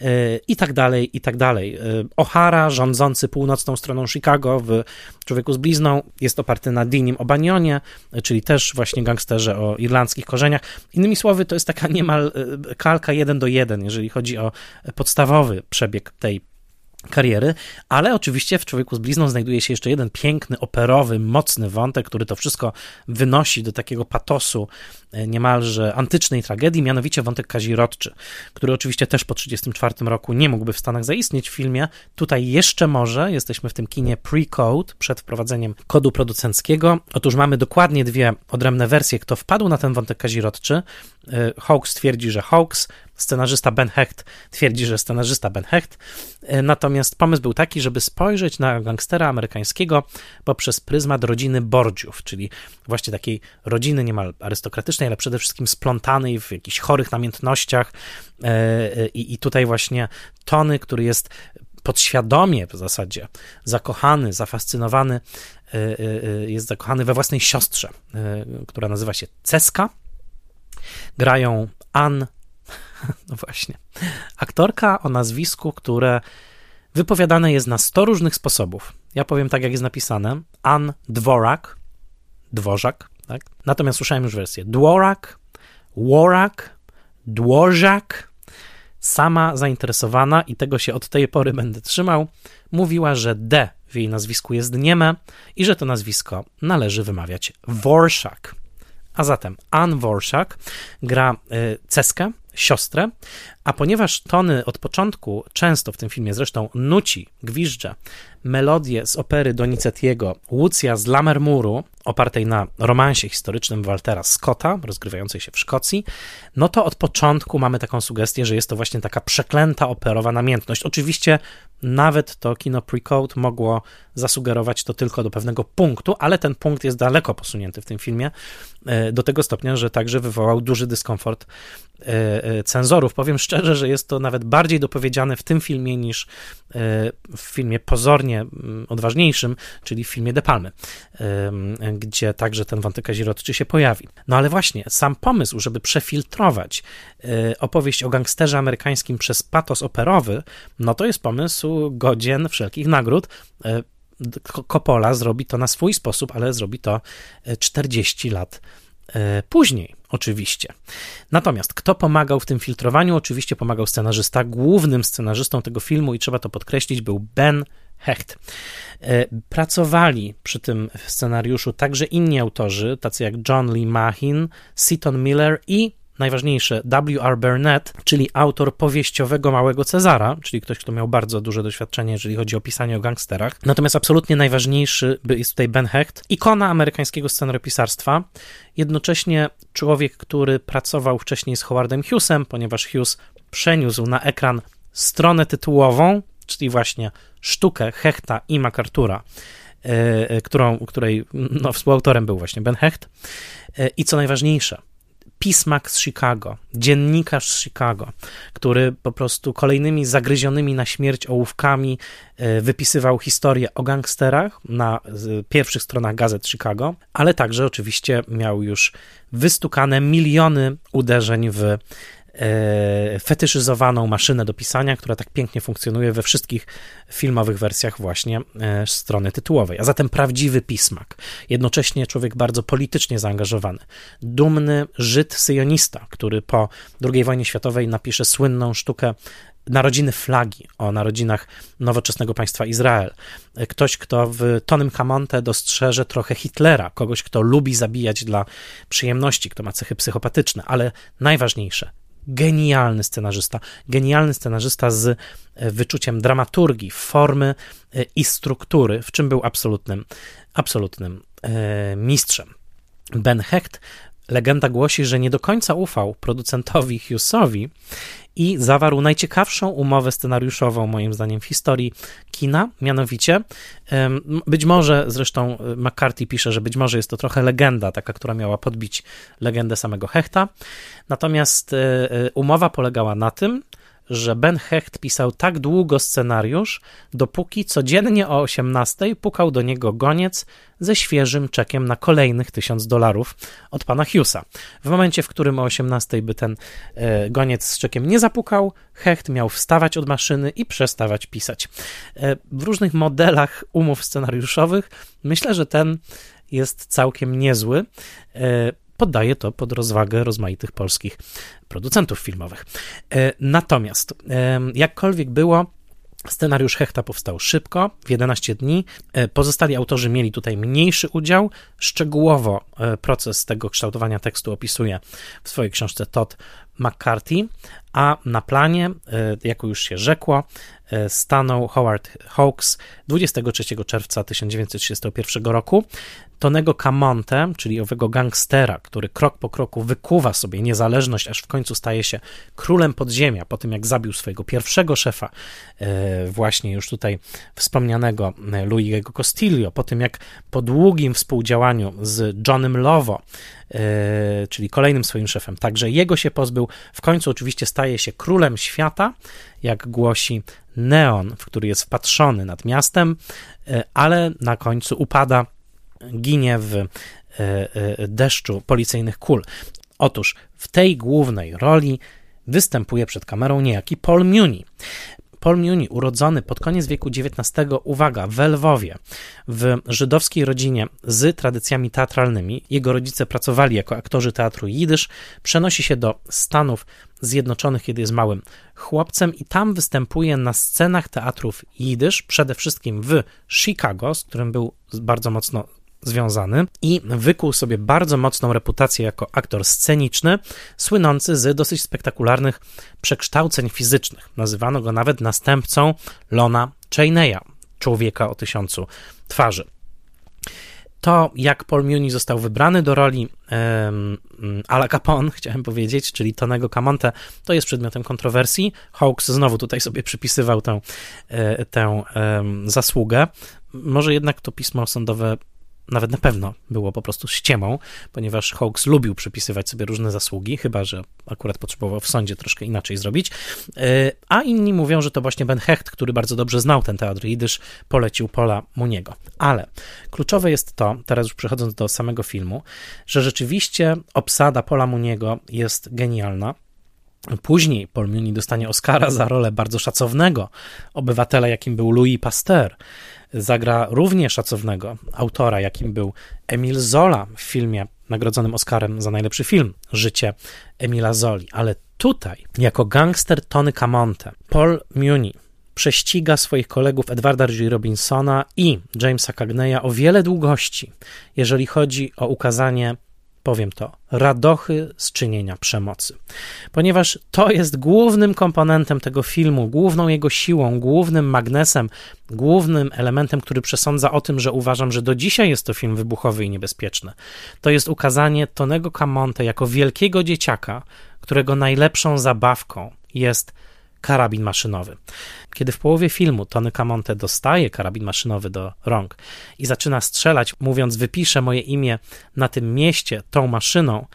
e, i tak dalej, i tak dalej. E, O'Hara, rządzący północną stroną Chicago w Człowieku z blizną, jest oparty na Dinim Obanionie, czyli też właśnie gangsterze o irlandzkich korzeniach. Innymi słowy, to jest taka niemal kalka jeden do jeden, jeżeli chodzi o podstawowy przebieg tej kariery, ale oczywiście w Człowieku z blizną znajduje się jeszcze jeden piękny, operowy, mocny wątek, który to wszystko wynosi do takiego patosu e, niemalże antycznej tragedii, mianowicie wątek kazirodczy, który oczywiście też po 1934 roku nie mógłby w Stanach zaistnieć w filmie. Tutaj jeszcze może, jesteśmy w tym kinie pre-code, przed wprowadzeniem kodu producenckiego. Otóż mamy dokładnie dwie odrębne wersje, kto wpadł na ten wątek kazirodczy. E, Hawks twierdzi, że Hawks, scenarzysta Ben Hecht twierdzi, że scenarzysta Ben Hecht. E, natomiast pomysł był taki, żeby spojrzeć na gangstera amerykańskiego poprzez pryzmat rodziny Bordziów, czyli właśnie takiej rodziny niemal arystokratycznej, ale przede wszystkim splątanej w jakichś chorych namiętnościach. E, I, i tutaj właśnie Tony, który jest podświadomie w zasadzie zakochany, zafascynowany, jest zakochany we własnej siostrze, która nazywa się Ceska. Grają Ann no właśnie. Aktorka o nazwisku, które wypowiadane jest na 100 różnych sposobów. Ja powiem tak, jak jest napisane. Ann Dworak, Dworzak, tak? Natomiast słyszałem już wersję. Dworak, Worak, Dworzak. Sama zainteresowana i tego się od tej pory będę trzymał, mówiła, że D w jej nazwisku jest nieme i że to nazwisko należy wymawiać Worszak. A zatem Ann Worszak gra y, Ceskę, siostrę, a ponieważ Tony od początku często w tym filmie zresztą nuci, gwizdże melodię z opery Donizettiego Łucja z Lammermuru, opartej na romansie historycznym Waltera Scotta, rozgrywającej się w Szkocji, no to od początku mamy taką sugestię, że jest to właśnie taka przeklęta operowa namiętność. Oczywiście nawet to kino Precode mogło zasugerować to tylko do pewnego punktu, ale ten punkt jest daleko posunięty w tym filmie, e, do tego stopnia, że także wywołał duży dyskomfort e, e, cenzorów. Powiem szczerze, że jest to nawet bardziej dopowiedziane w tym filmie niż w filmie pozornie odważniejszym, czyli w filmie De Palmy, gdzie także ten wątek kazirodczy się pojawi. No ale właśnie, sam pomysł, żeby przefiltrować opowieść o gangsterze amerykańskim przez patos operowy, no to jest pomysł godzien wszelkich nagród. Coppola zrobi to na swój sposób, ale zrobi to 40 lat E, później, oczywiście. Natomiast kto pomagał w tym filtrowaniu? Oczywiście pomagał scenarzysta. Głównym scenarzystą tego filmu, i trzeba to podkreślić, był Ben Hecht. E, pracowali przy tym scenariuszu także inni autorzy, tacy jak John Lee Mahin, Seaton Miller i najważniejsze, W.R. Burnett, czyli autor powieściowego Małego Cezara, czyli ktoś, kto miał bardzo duże doświadczenie, jeżeli chodzi o pisanie o gangsterach. Natomiast absolutnie najważniejszy jest tutaj Ben Hecht, ikona amerykańskiego scenariopisarstwa, jednocześnie człowiek, który pracował wcześniej z Howardem Hughesem, ponieważ Hughes przeniósł na ekran stronę tytułową, czyli właśnie sztukę Hechta i MacArthura, e, e, którą, której no, współautorem był właśnie Ben Hecht. E, I co najważniejsze, pismak z Chicago, dziennikarz z Chicago, który po prostu kolejnymi zagryzionymi na śmierć ołówkami e, wypisywał historię o gangsterach na pierwszych stronach gazet Chicago, ale także oczywiście miał już wystukane miliony uderzeń w fetyszyzowaną maszynę do pisania, która tak pięknie funkcjonuje we wszystkich filmowych wersjach właśnie e, strony tytułowej. A zatem prawdziwy pismak. Jednocześnie człowiek bardzo politycznie zaangażowany. Dumny Żyd syjonista, który po II wojnie światowej napisze słynną sztukę narodziny flagi, o narodzinach nowoczesnego państwa Izrael. Ktoś, kto w Tonym Hamonte dostrzeże trochę Hitlera, kogoś, kto lubi zabijać dla przyjemności, kto ma cechy psychopatyczne, ale najważniejsze, genialny scenarzysta, genialny scenarzysta z e, wyczuciem dramaturgii, formy e, i struktury, w czym był absolutnym, absolutnym e, mistrzem. Ben Hecht Legenda głosi, że nie do końca ufał producentowi Hughesowi i zawarł najciekawszą umowę scenariuszową, moim zdaniem, w historii kina. Mianowicie, być może, zresztą e, McCarthy pisze, że być może jest to trochę legenda, taka, która miała podbić legendę samego Hechta. Natomiast e, e, umowa polegała na tym, że Ben Hecht pisał tak długo scenariusz, dopóki codziennie o 18 pukał do niego goniec ze świeżym czekiem na kolejnych tysiąc dolarów od pana Hughesa. W momencie, w którym o 18 by ten e, goniec z czekiem nie zapukał, Hecht miał wstawać od maszyny i przestawać pisać. E, w różnych modelach umów scenariuszowych myślę, że ten jest całkiem niezły. E, poddaję to pod rozwagę rozmaitych polskich producentów filmowych. E, natomiast, jakkolwiek było, Scenariusz Hechta powstał szybko, w 11 dni. E, pozostali autorzy mieli tutaj mniejszy udział. Szczegółowo e, proces tego kształtowania tekstu opisuje w swojej książce Todd McCarthy, a na planie, e, jak już się rzekło, stanął Howard Hawks 23 czerwca 1931 roku. Tonego Camonte, czyli owego gangstera, który krok po kroku wykuwa sobie niezależność, aż w końcu staje się królem podziemia, po tym jak zabił swojego pierwszego szefa, e, właśnie już tutaj wspomnianego Louis'ego Costillo, po tym jak po długim współdziałaniu z Johnem Lovo, czyli kolejnym swoim szefem, także jego się pozbył, w końcu oczywiście staje się królem świata, jak głosi Neon, w który jest wpatrzony nad miastem, ale na końcu upada ginie w e, e, deszczu policyjnych kul. Otóż w tej głównej roli występuje przed kamerą niejaki Paul Muni. Paul Muni, urodzony pod koniec wieku XIX, uwaga, w Lwowie, w żydowskiej rodzinie z tradycjami teatralnymi. Jego rodzice pracowali jako aktorzy teatru jidysz. Przenosi się do Stanów Zjednoczonych, kiedy jest małym chłopcem i tam występuje na scenach teatrów jidysz, przede wszystkim w Chicago, z którym był bardzo mocno związany i wykuł sobie bardzo mocną reputację jako aktor sceniczny, słynący z dosyć spektakularnych przekształceń fizycznych. Nazywano go nawet następcą Lona Cheneya, człowieka o tysiącu twarzy. To, jak Paul Muni został wybrany do roli um, Ala Capone, chciałem powiedzieć, czyli Tonego Camonte, to jest przedmiotem kontrowersji. Hawks znowu tutaj sobie przypisywał tę, e, tę um, zasługę. Może jednak to pismo sądowe nawet na pewno było po prostu ściemą, ponieważ Hawks lubił przypisywać sobie różne zasługi, chyba że akurat potrzebował w sądzie troszkę inaczej zrobić. E, a inni mówią, że to właśnie Ben Hecht, który bardzo dobrze znał ten teatr jidysz, polecił Pola Muniego. Ale kluczowe jest to, teraz już przechodząc do samego filmu, że rzeczywiście obsada Pola Muniego jest genialna. Później Paul Muni dostanie Oscara za rolę bardzo szacownego obywatela, jakim był Louis Pasteur zagra równie szacownego autora, jakim był Emil Zola w filmie nagrodzonym Oscarem za najlepszy film Życie Emila Zoli. Ale tutaj, jako gangster Tony Camonte, Paul Muni prześciga swoich kolegów Edwarda G. Robinsona i Jamesa Cagneya o wiele długości, jeżeli chodzi o ukazanie powiem to, radochy z czynienia przemocy. Ponieważ to jest głównym komponentem tego filmu, główną jego siłą, głównym magnesem, głównym elementem, który przesądza o tym, że uważam, że do dzisiaj jest to film wybuchowy i niebezpieczny. To jest ukazanie Tonego Camonte jako wielkiego dzieciaka, którego najlepszą zabawką jest karabin maszynowy. Kiedy w połowie filmu Tony Camonte dostaje karabin maszynowy do rąk i zaczyna strzelać, mówiąc: Wypiszę moje imię na tym mieście tą maszyną,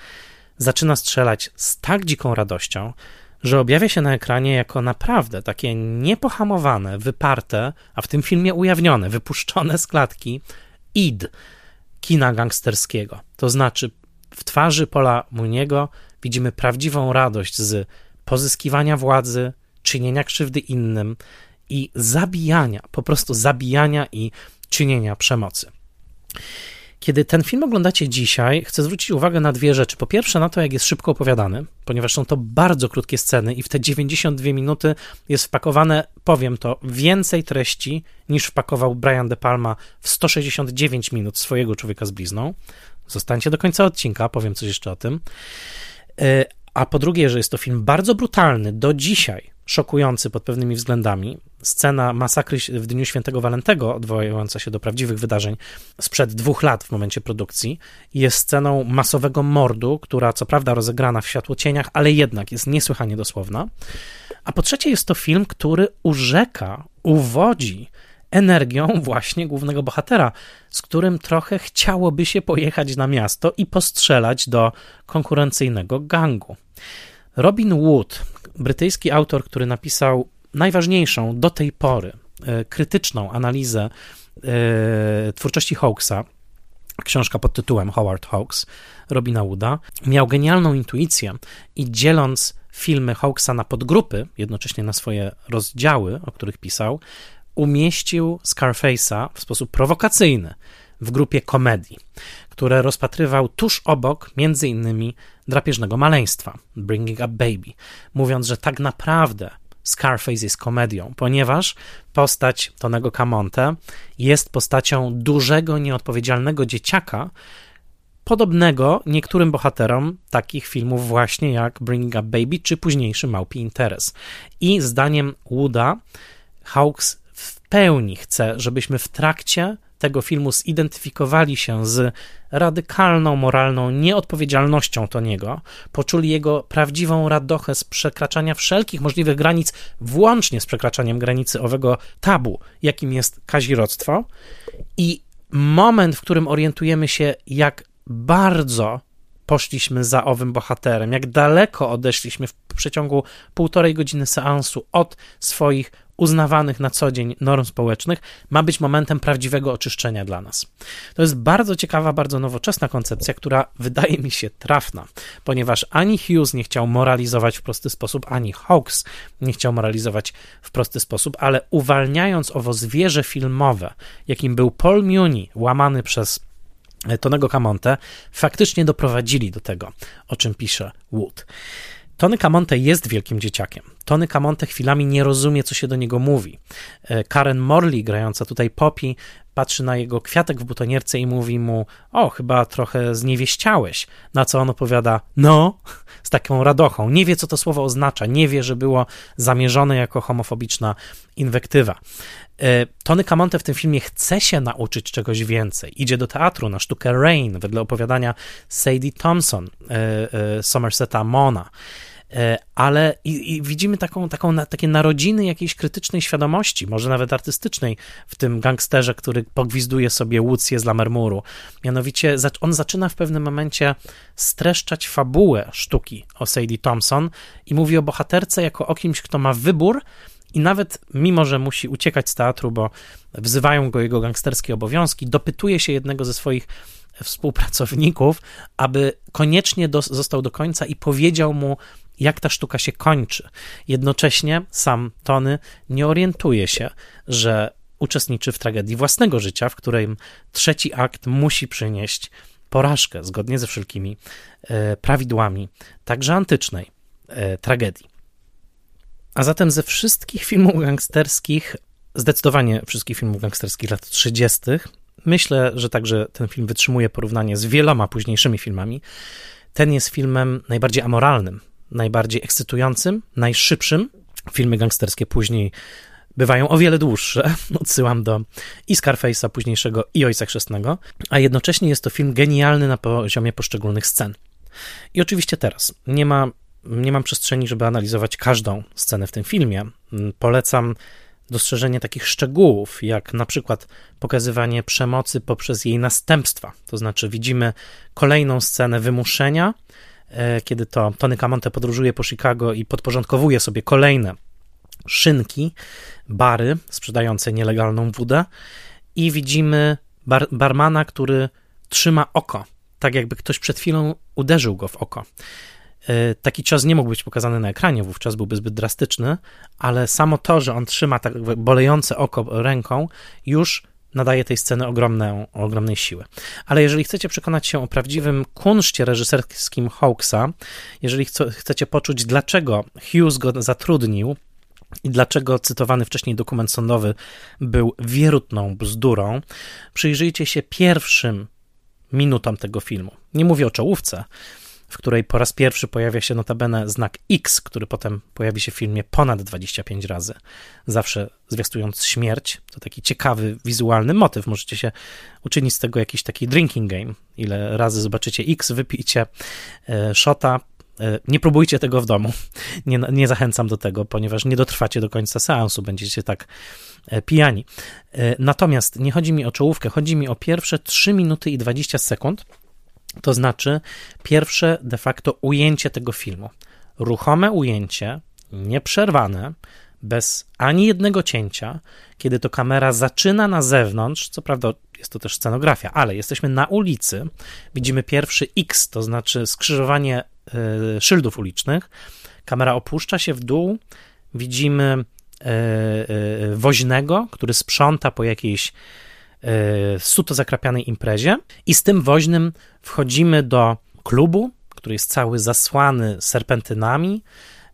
zaczyna strzelać z tak dziką radością, że objawia się na ekranie jako naprawdę takie niepohamowane, wyparte, a w tym filmie ujawnione, wypuszczone z klatki id kina gangsterskiego. To znaczy, w twarzy Pola Muniego widzimy prawdziwą radość z pozyskiwania władzy, czynienia krzywdy innym i zabijania, po prostu zabijania i czynienia przemocy. Kiedy ten film oglądacie dzisiaj, chcę zwrócić uwagę na dwie rzeczy. Po pierwsze, na to, jak jest szybko opowiadany, ponieważ są to bardzo krótkie sceny i w te 92 minuty jest wpakowane, powiem to, więcej treści niż wpakował Brian De Palma w 169 minut swojego człowieka z blizną. Zostańcie do końca odcinka, powiem coś jeszcze o tym. E, a po drugie, że jest to film bardzo brutalny do dzisiaj, szokujący pod pewnymi względami. Scena masakry w Dniu Świętego Walentego, odwołująca się do prawdziwych wydarzeń sprzed dwóch lat w momencie produkcji, jest sceną masowego mordu, która co prawda rozegrana w światłocieniach, ale jednak jest niesłychanie dosłowna. A po trzecie jest to film, który urzeka, uwodzi energią właśnie głównego bohatera, z którym trochę chciałoby się pojechać na miasto i postrzelać do konkurencyjnego gangu. Robin Wood, brytyjski autor, który napisał najważniejszą do tej pory e, krytyczną analizę e, twórczości Hawksa, książka pod tytułem Howard Hawks, Robina Wooda, miał genialną intuicję i dzieląc filmy Hawksa na podgrupy, jednocześnie na swoje rozdziały, o których pisał, umieścił Scarface'a w sposób prowokacyjny w grupie komedii, które rozpatrywał tuż obok między innymi drapieżnego maleństwa, Bringing Up Baby, mówiąc, że tak naprawdę Scarface jest komedią, ponieważ postać Tonego Camonte jest postacią dużego, nieodpowiedzialnego dzieciaka, podobnego niektórym bohaterom takich filmów właśnie jak Bringing Up Baby czy późniejszy Małpi Interes. I zdaniem Wooda Hawks w pełni chce, żebyśmy w trakcie tego filmu zidentyfikowali się z radykalną moralną nieodpowiedzialnością Toniego, poczuli jego prawdziwą radochę z przekraczania wszelkich możliwych granic, włącznie z przekraczaniem granicy owego tabu, jakim jest kazirodztwo. I moment, w którym orientujemy się, jak bardzo poszliśmy za owym bohaterem, jak daleko odeszliśmy w przeciągu półtorej godziny seansu od swoich uznawanych na co dzień norm społecznych, ma być momentem prawdziwego oczyszczenia dla nas. To jest bardzo ciekawa, bardzo nowoczesna koncepcja, która wydaje mi się trafna, ponieważ ani Hughes nie chciał moralizować w prosty sposób, ani Hawks nie chciał moralizować w prosty sposób, ale uwalniając owo zwierzę filmowe, jakim był Paul Muni, łamany przez Tonego Camonte, faktycznie doprowadzili do tego, o czym pisze Wood. Tony Camonte jest wielkim dzieciakiem. Tony Camonte chwilami nie rozumie, co się do niego mówi. E, Karen Morley, grająca tutaj Poppy, patrzy na jego kwiatek w butonierce i mówi mu: O, chyba trochę zniewieściałeś. Na co on opowiada: No, z taką radochą. Nie wie, co to słowo oznacza, nie wie, że było zamierzone jako homofobiczna inwektywa. E, Tony Camonte w tym filmie chce się nauczyć czegoś więcej. Idzie do teatru na sztukę Rain, wedle opowiadania Sadie Thompson, e, Somerseta Mona. E, ale i, i, widzimy taką, taką, takie narodziny jakiejś krytycznej świadomości, może nawet artystycznej w tym gangsterze, który pogwizduje sobie Łucję z Lamermuru. Mianowicie on zaczyna w pewnym momencie streszczać fabułę sztuki o Sadie Thompson i mówi o bohaterce jako o kimś, kto ma wybór i nawet mimo, że musi uciekać z teatru, bo wzywają go jego gangsterskie obowiązki, dopytuje się jednego ze swoich współpracowników, aby koniecznie do, został do końca i powiedział mu, jak ta sztuka się kończy. Jednocześnie sam Tony nie orientuje się, że uczestniczy w tragedii własnego życia, w którym trzeci akt musi przynieść porażkę zgodnie ze wszelkimi e, prawidłami, także antycznej e, tragedii. A zatem ze wszystkich filmów gangsterskich, zdecydowanie wszystkich filmów gangsterskich lat 30., myślę, że także ten film wytrzymuje porównanie z wieloma późniejszymi filmami. Ten jest filmem najbardziej amoralnym, najbardziej ekscytującym, najszybszym. Filmy gangsterskie później bywają o wiele dłuższe. Odsyłam do i Scarface'a późniejszego, i Ojca Chrzestnego, a jednocześnie jest to film genialny na poziomie poszczególnych scen. I oczywiście teraz nie ma, nie mam przestrzeni, żeby analizować każdą scenę w tym filmie. Polecam dostrzeżenie takich szczegółów, jak na przykład pokazywanie przemocy poprzez jej następstwa. To znaczy, widzimy kolejną scenę wymuszenia, kiedy to Tony Camonte podróżuje po Chicago i podporządkowuje sobie kolejne szynki, bary sprzedające nielegalną wódę i widzimy bar barmana, który trzyma oko, tak jakby ktoś przed chwilą uderzył go w oko. E, taki cios nie mógł być pokazany na ekranie, wówczas byłby zbyt drastyczny, ale samo to, że on trzyma tak bolejące oko ręką, już nadaje tej sceny ogromną, ogromnej siły. Ale jeżeli chcecie przekonać się o prawdziwym kunszcie reżyserskim Hawksa, jeżeli chcecie poczuć, dlaczego Hughes go zatrudnił i dlaczego cytowany wcześniej dokument sądowy był wierutną bzdurą, przyjrzyjcie się pierwszym minutom tego filmu. Nie mówię o czołówce, w której po raz pierwszy pojawia się notabene znak X, który potem pojawi się w filmie ponad 25 razy, zawsze zwiastując śmierć. To taki ciekawy, wizualny motyw. Możecie się uczynić z tego jakiś taki drinking game. Ile razy zobaczycie X, wypijcie e, shota, e, nie próbujcie tego w domu. Nie, nie, zachęcam do tego, ponieważ nie dotrwacie do końca seansu, będziecie tak e, pijani. Natomiast nie chodzi mi o czołówkę, chodzi mi o pierwsze 3 minuty i 20 sekund, to znaczy pierwsze de facto ujęcie tego filmu. Ruchome ujęcie, nieprzerwane, bez ani jednego cięcia, kiedy to kamera zaczyna na zewnątrz, co prawda jest to też scenografia, ale jesteśmy na ulicy, widzimy pierwszy X, to znaczy skrzyżowanie y, szyldów ulicznych, kamera opuszcza się w dół, widzimy y, y, woźnego, który sprząta po jakiejś suto zakrapianej imprezie i z tym woźnym wchodzimy do klubu, który jest cały zasłany serpentynami,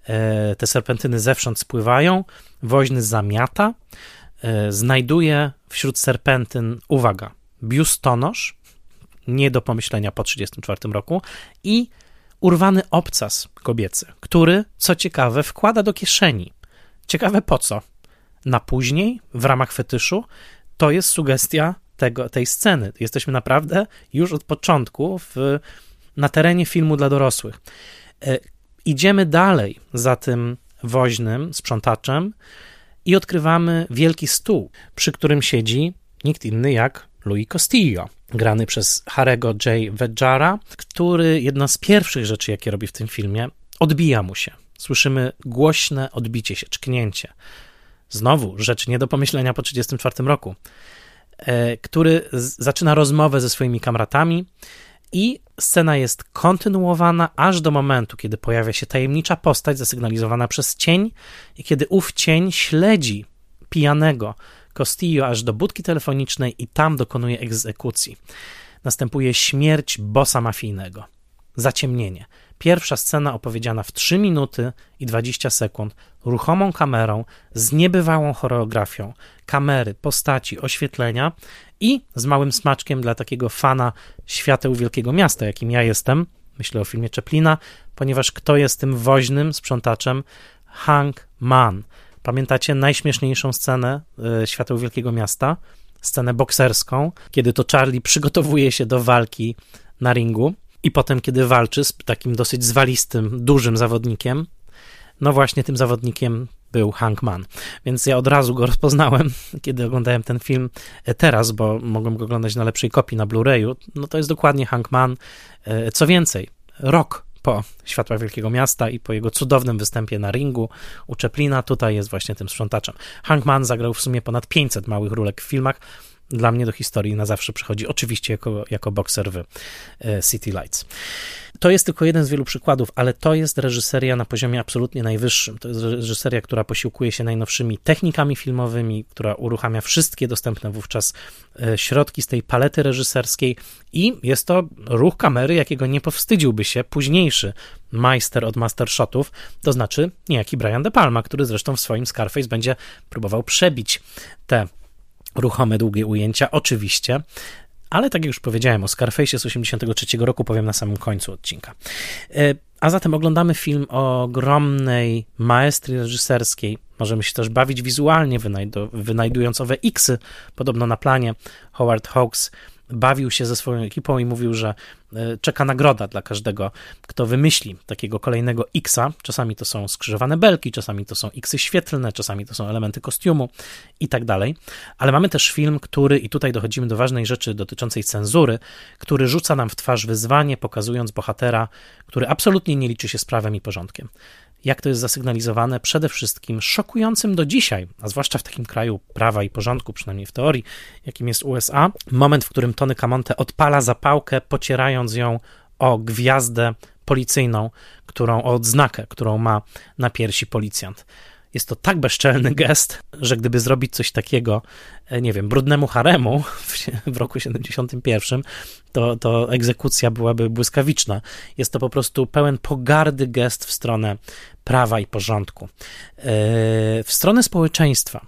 e, te serpentyny zewsząd spływają, woźny zamiata, e, znajduje wśród serpentyn, uwaga, biustonosz, nie do pomyślenia po 1934 roku, i urwany obcas kobiecy, który, co ciekawe, wkłada do kieszeni. Ciekawe po co? Na później, w ramach fetyszu, to jest sugestia tego, tej sceny. Jesteśmy naprawdę już od początku w, na terenie filmu dla dorosłych. E, idziemy dalej za tym woźnym sprzątaczem i odkrywamy wielki stół, przy którym siedzi nikt inny jak Louis Castillo, grany przez Harego J. Vedjara, który jedna z pierwszych rzeczy, jakie robi w tym filmie, odbija mu się. Słyszymy głośne odbicie się, czknięcie. Znowu rzecz nie do pomyślenia po 1934 roku. E, który zaczyna rozmowę ze swoimi kamratami i scena jest kontynuowana aż do momentu, kiedy pojawia się tajemnicza postać zasygnalizowana przez cień i kiedy ów cień śledzi pijanego Castillo aż do budki telefonicznej i tam dokonuje egzekucji. Następuje śmierć bossa mafijnego. Zaciemnienie. Pierwsza scena opowiedziana w 3 minuty i 20 sekund, ruchomą kamerą, z niebywałą choreografią, kamery, postaci, oświetlenia i z małym smaczkiem dla takiego fana świateł wielkiego miasta, jakim ja jestem. Myślę o filmie Czeplina, ponieważ kto jest tym woźnym sprzątaczem? Hank Mann. Pamiętacie najśmieszniejszą scenę y, Świateł Wielkiego Miasta? Scenę bokserską, kiedy to Charlie przygotowuje się do walki na ringu i potem, kiedy walczy z takim dosyć zwalistym, dużym zawodnikiem, no właśnie tym zawodnikiem był Hank Mann. Więc ja od razu go rozpoznałem, kiedy oglądałem ten film e, teraz, bo mogłem go oglądać na lepszej kopii na Blu-rayu. No to jest dokładnie Hank Mann. E, co więcej, rok po Światła Wielkiego Miasta i po jego cudownym występie na ringu u Czeplina, tutaj jest właśnie tym sprzątaczem. Hank Mann zagrał w sumie ponad 500 małych rólek w filmach, dla mnie do historii na zawsze przychodzi, oczywiście jako, jako bokser w e, City Lights. To jest tylko jeden z wielu przykładów, ale to jest reżyseria na poziomie absolutnie najwyższym. To jest reżyseria, która posiłkuje się najnowszymi technikami filmowymi, która uruchamia wszystkie dostępne wówczas e, środki z tej palety reżyserskiej i jest to ruch kamery, jakiego nie powstydziłby się późniejszy majster od mastershotów, to znaczy niejaki Brian De Palma, który zresztą w swoim Scarface będzie próbował przebić te ruchome, długie ujęcia, oczywiście. Ale tak jak już powiedziałem o Scarface z 83 roku, powiem na samym końcu odcinka. E, a zatem oglądamy film o ogromnej maestrii reżyserskiej. Możemy się też bawić wizualnie, wynajdując owe X-y, podobno na planie. Howard Hawks bawił się ze swoją ekipą i mówił, że e, czeka nagroda dla każdego, kto wymyśli takiego kolejnego X-a. Czasami to są skrzyżowane belki, czasami to są X-y świetlne, czasami to są elementy kostiumu i tak dalej. Ale mamy też film, który, i tutaj dochodzimy do ważnej rzeczy dotyczącej cenzury, który rzuca nam w twarz wyzwanie, pokazując bohatera, który absolutnie nie liczy się z prawem i porządkiem jak to jest zasygnalizowane przede wszystkim szokującym do dzisiaj, a zwłaszcza w takim kraju prawa i porządku, przynajmniej w teorii, jakim jest USA, moment, w którym Tony Camonte odpala zapałkę, pocierając ją o gwiazdę policyjną, którą, o odznakę, którą ma na piersi policjant. Jest to tak bezczelny gest, że gdyby zrobić coś takiego, e, nie wiem, brudnemu haremu w, roku 71, to, to egzekucja byłaby błyskawiczna. Jest to po prostu pełen pogardy gest w stronę prawa i porządku, e, w stronę społeczeństwa.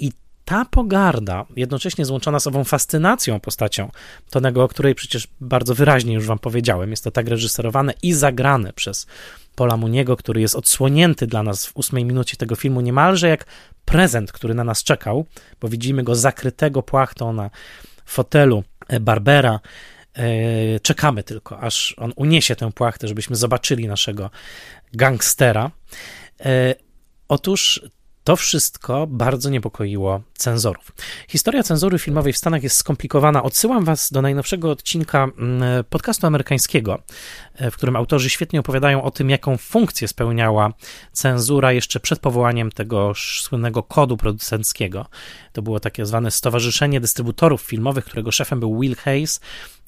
I ta pogarda, jednocześnie złączona z ową fascynacją postacią Tonego, o której przecież bardzo wyraźnie już wam powiedziałem, jest to tak reżyserowane i zagrane przez Pola Muniego, który jest odsłonięty dla nas w ósmej minucie tego filmu niemalże jak prezent, który na nas czekał, bo widzimy go zakrytego płachtą na fotelu e, Barbera. E, czekamy tylko, aż on uniesie tę płachtę, żebyśmy zobaczyli naszego gangstera. E, otóż to wszystko bardzo niepokoiło cenzorów. Historia cenzury filmowej w Stanach jest skomplikowana. Odsyłam Was do najnowszego odcinka mm, podcastu amerykańskiego, e, w którym autorzy świetnie opowiadają o tym, jaką funkcję spełniała cenzura jeszcze przed powołaniem tego słynnego kodu producenckiego. To było takie zwane Stowarzyszenie Dystrybutorów Filmowych, którego szefem był Will Hayes.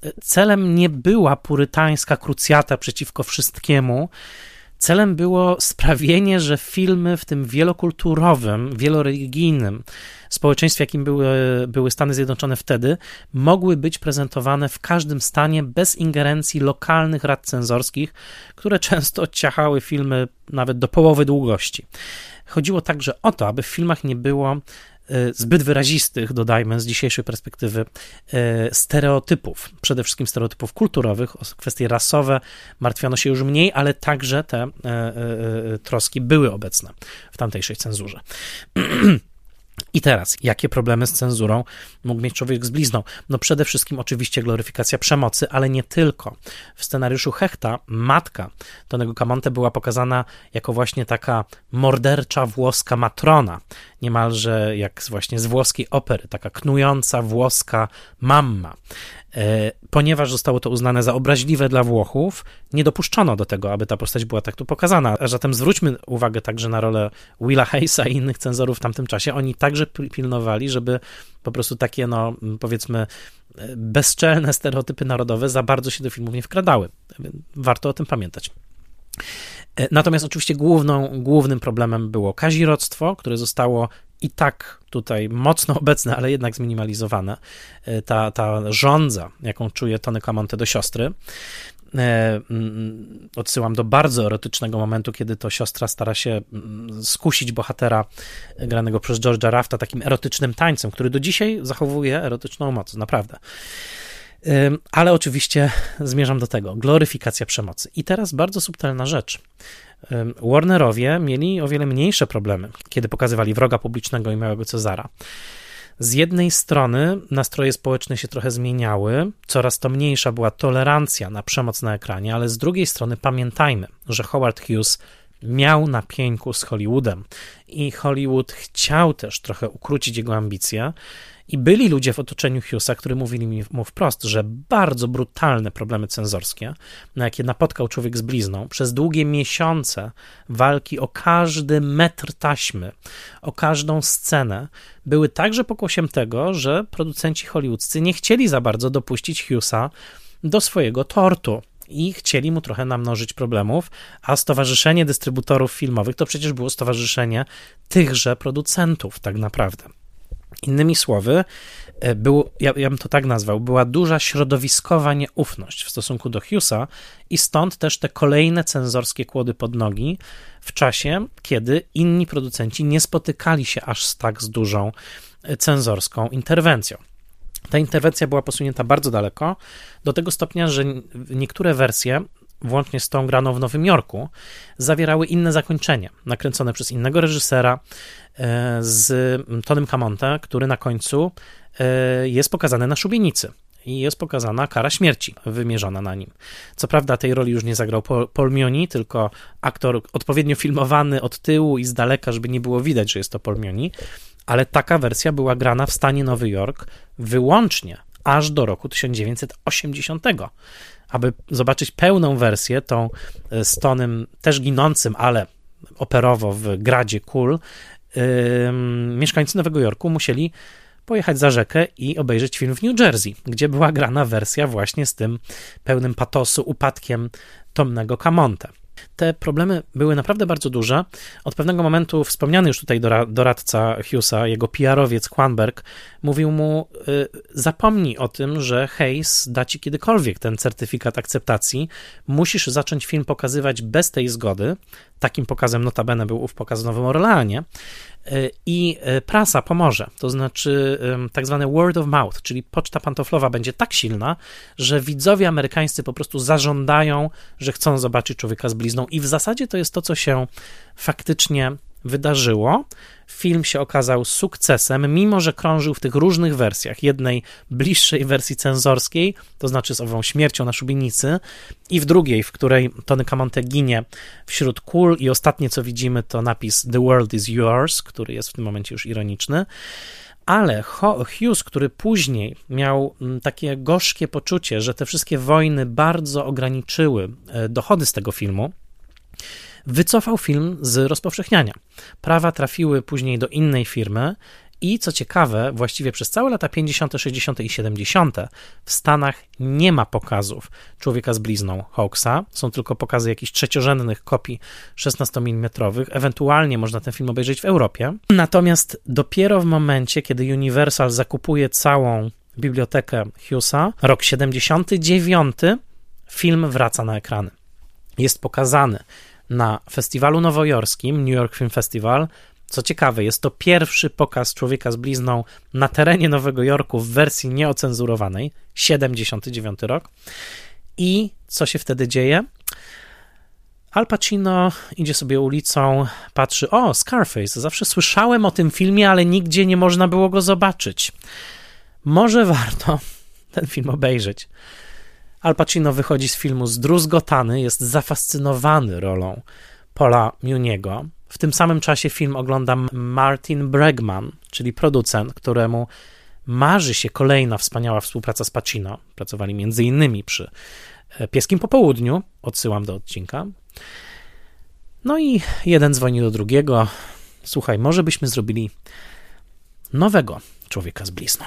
E, celem nie była purytańska krucjata przeciwko wszystkiemu, Celem było sprawienie, że filmy w tym wielokulturowym, wieloreligijnym społeczeństwie, jakim były, były Stany Zjednoczone wtedy, mogły być prezentowane w każdym stanie bez ingerencji lokalnych rad cenzorskich, które często ciachały filmy nawet do połowy długości. Chodziło także o to, aby w filmach nie było zbyt wyrazistych, dodajmy z dzisiejszej perspektywy, e, stereotypów, przede wszystkim stereotypów kulturowych, kwestie rasowe martwiono się już mniej, ale także te e, troski były obecne w tamtejszej cenzurze. I teraz, jakie problemy z cenzurą mógł mieć człowiek z blizną? No przede wszystkim oczywiście gloryfikacja przemocy, ale nie tylko. W scenariuszu Hechta matka Tonego Camonte była pokazana jako właśnie taka mordercza włoska matrona, niemalże jak właśnie z włoskiej opery, taka knująca włoska mamma. E, ponieważ zostało to uznane za obraźliwe dla Włochów, nie dopuszczono do tego, aby ta postać była tak tu pokazana. A zatem zwróćmy uwagę także na rolę Willa Hayesa i innych cenzorów w tamtym czasie. Oni także pilnowali, żeby po prostu takie, no powiedzmy, e, bezczelne stereotypy narodowe za bardzo się do filmów nie wkradały. Warto o tym pamiętać. E, natomiast oczywiście główną, głównym problemem było kazirodztwo, które zostało i tak tutaj mocno obecne, ale jednak zminimalizowane. E, ta, ta żądza, jaką czuje Tony Camonte do siostry. E, mm, odsyłam do bardzo erotycznego momentu, kiedy to siostra stara się mm, skusić bohatera granego przez George'a Rafta takim erotycznym tańcem, który do dzisiaj zachowuje erotyczną moc, naprawdę. Ale oczywiście zmierzam do tego. Gloryfikacja przemocy. I teraz bardzo subtelna rzecz. Warnerowie mieli o wiele mniejsze problemy, kiedy pokazywali wroga publicznego i małego Cezara. Z jednej strony nastroje społeczne się trochę zmieniały, coraz to mniejsza była tolerancja na przemoc na ekranie, ale z drugiej strony pamiętajmy, że Howard Hughes miał na pieńku z Hollywoodem i Hollywood chciał też trochę ukrócić jego ambicje i byli ludzie w otoczeniu Hughesa, którzy mówili mu wprost, że bardzo brutalne problemy cenzorskie, na jakie napotkał człowiek z blizną, przez długie miesiące walki o każdy metr taśmy, o każdą scenę, były także pokłosiem tego, że producenci hollywoodzcy nie chcieli za bardzo dopuścić Hughesa do swojego tortu i chcieli mu trochę namnożyć problemów, a Stowarzyszenie Dystrybutorów Filmowych to przecież było stowarzyszenie tychże producentów, tak naprawdę. Innymi słowy, e, był, ja, ja bym to tak nazwał, była duża środowiskowa nieufność w stosunku do Hughesa i stąd też te kolejne cenzorskie kłody pod nogi w czasie, kiedy inni producenci nie spotykali się aż z tak z dużą e, cenzorską interwencją. Ta interwencja była posunięta bardzo daleko, do tego stopnia, że niektóre wersje włącznie z tą graną w Nowym Jorku, zawierały inne zakończenie, nakręcone przez innego reżysera e, z Tonym Camonte, który na końcu e, jest pokazany na szubienicy i jest pokazana kara śmierci wymierzona na nim. Co prawda tej roli już nie zagrał Paul Mioni, tylko aktor odpowiednio filmowany od tyłu i z daleka, żeby nie było widać, że jest to Paul Mioni, ale taka wersja była grana w stanie Nowy Jork wyłącznie aż do roku 1980 aby zobaczyć pełną wersję, tą e, z tonem też ginącym, ale operowo w gradzie kul, yy, mieszkańcy Nowego Jorku musieli pojechać za rzekę i obejrzeć film w New Jersey, gdzie była grana wersja właśnie z tym pełnym patosu upadkiem Tomnego Camonte. Te problemy były naprawdę bardzo duże. Od pewnego momentu wspomniany już tutaj doradca Hughesa, jego PR-owiec Kwanberg, mówił mu: y, Zapomnij o tym, że Hayes da ci kiedykolwiek ten certyfikat akceptacji. Musisz zacząć film pokazywać bez tej zgody. Takim pokazem notabene był ów pokaz w Nowym Orleanie. Y, I y, prasa pomoże, to znaczy tak zwane word of mouth, czyli poczta pantoflowa będzie tak silna, że widzowie amerykańscy po prostu zażądają, że chcą zobaczyć człowieka z blizną. I w zasadzie to jest to, co się faktycznie wydarzyło. Film się okazał sukcesem, mimo że krążył w tych różnych wersjach. Jednej bliższej wersji cenzorskiej, to znaczy z ową śmiercią na szubienicy, i w drugiej, w której Tony Camonte ginie wśród kul, i ostatnie co widzimy to napis The world is yours, który jest w tym momencie już ironiczny. Ale Hughes, który później miał mm, takie gorzkie poczucie, że te wszystkie wojny bardzo ograniczyły e, dochody z tego filmu, wycofał film z rozpowszechniania. Prawa trafiły później do innej firmy I co ciekawe, właściwie przez całe lata 50., 60. i 70. w Stanach nie ma pokazów Człowieka z blizną Hawksa. Są tylko pokazy jakichś trzeciorzędnych kopii 16 mm. Ewentualnie można ten film obejrzeć w Europie. Natomiast dopiero w momencie, kiedy Universal zakupuje całą bibliotekę Hughesa, rok 79, film wraca na ekrany. Jest pokazany na festiwalu nowojorskim, New York Film Festival, co ciekawe, jest to pierwszy pokaz człowieka z blizną na terenie Nowego Jorku w wersji nieocenzurowanej, 79 rok. I co się wtedy dzieje? Al Pacino idzie sobie ulicą, patrzy, o, Scarface, zawsze słyszałem o tym filmie, ale nigdzie nie można było go zobaczyć. Może warto ten film obejrzeć. Al Pacino wychodzi z filmu zdruzgotany, jest zafascynowany rolą Paula Muniego. W tym samym czasie film ogląda Martin Bregman, czyli producent, któremu marzy się kolejna wspaniała współpraca z Pacino. Pracowali między innymi przy e, Pieskim Popołudniu, odsyłam do odcinka. No i jeden dzwoni do drugiego. Słuchaj, może byśmy zrobili nowego człowieka z blizną.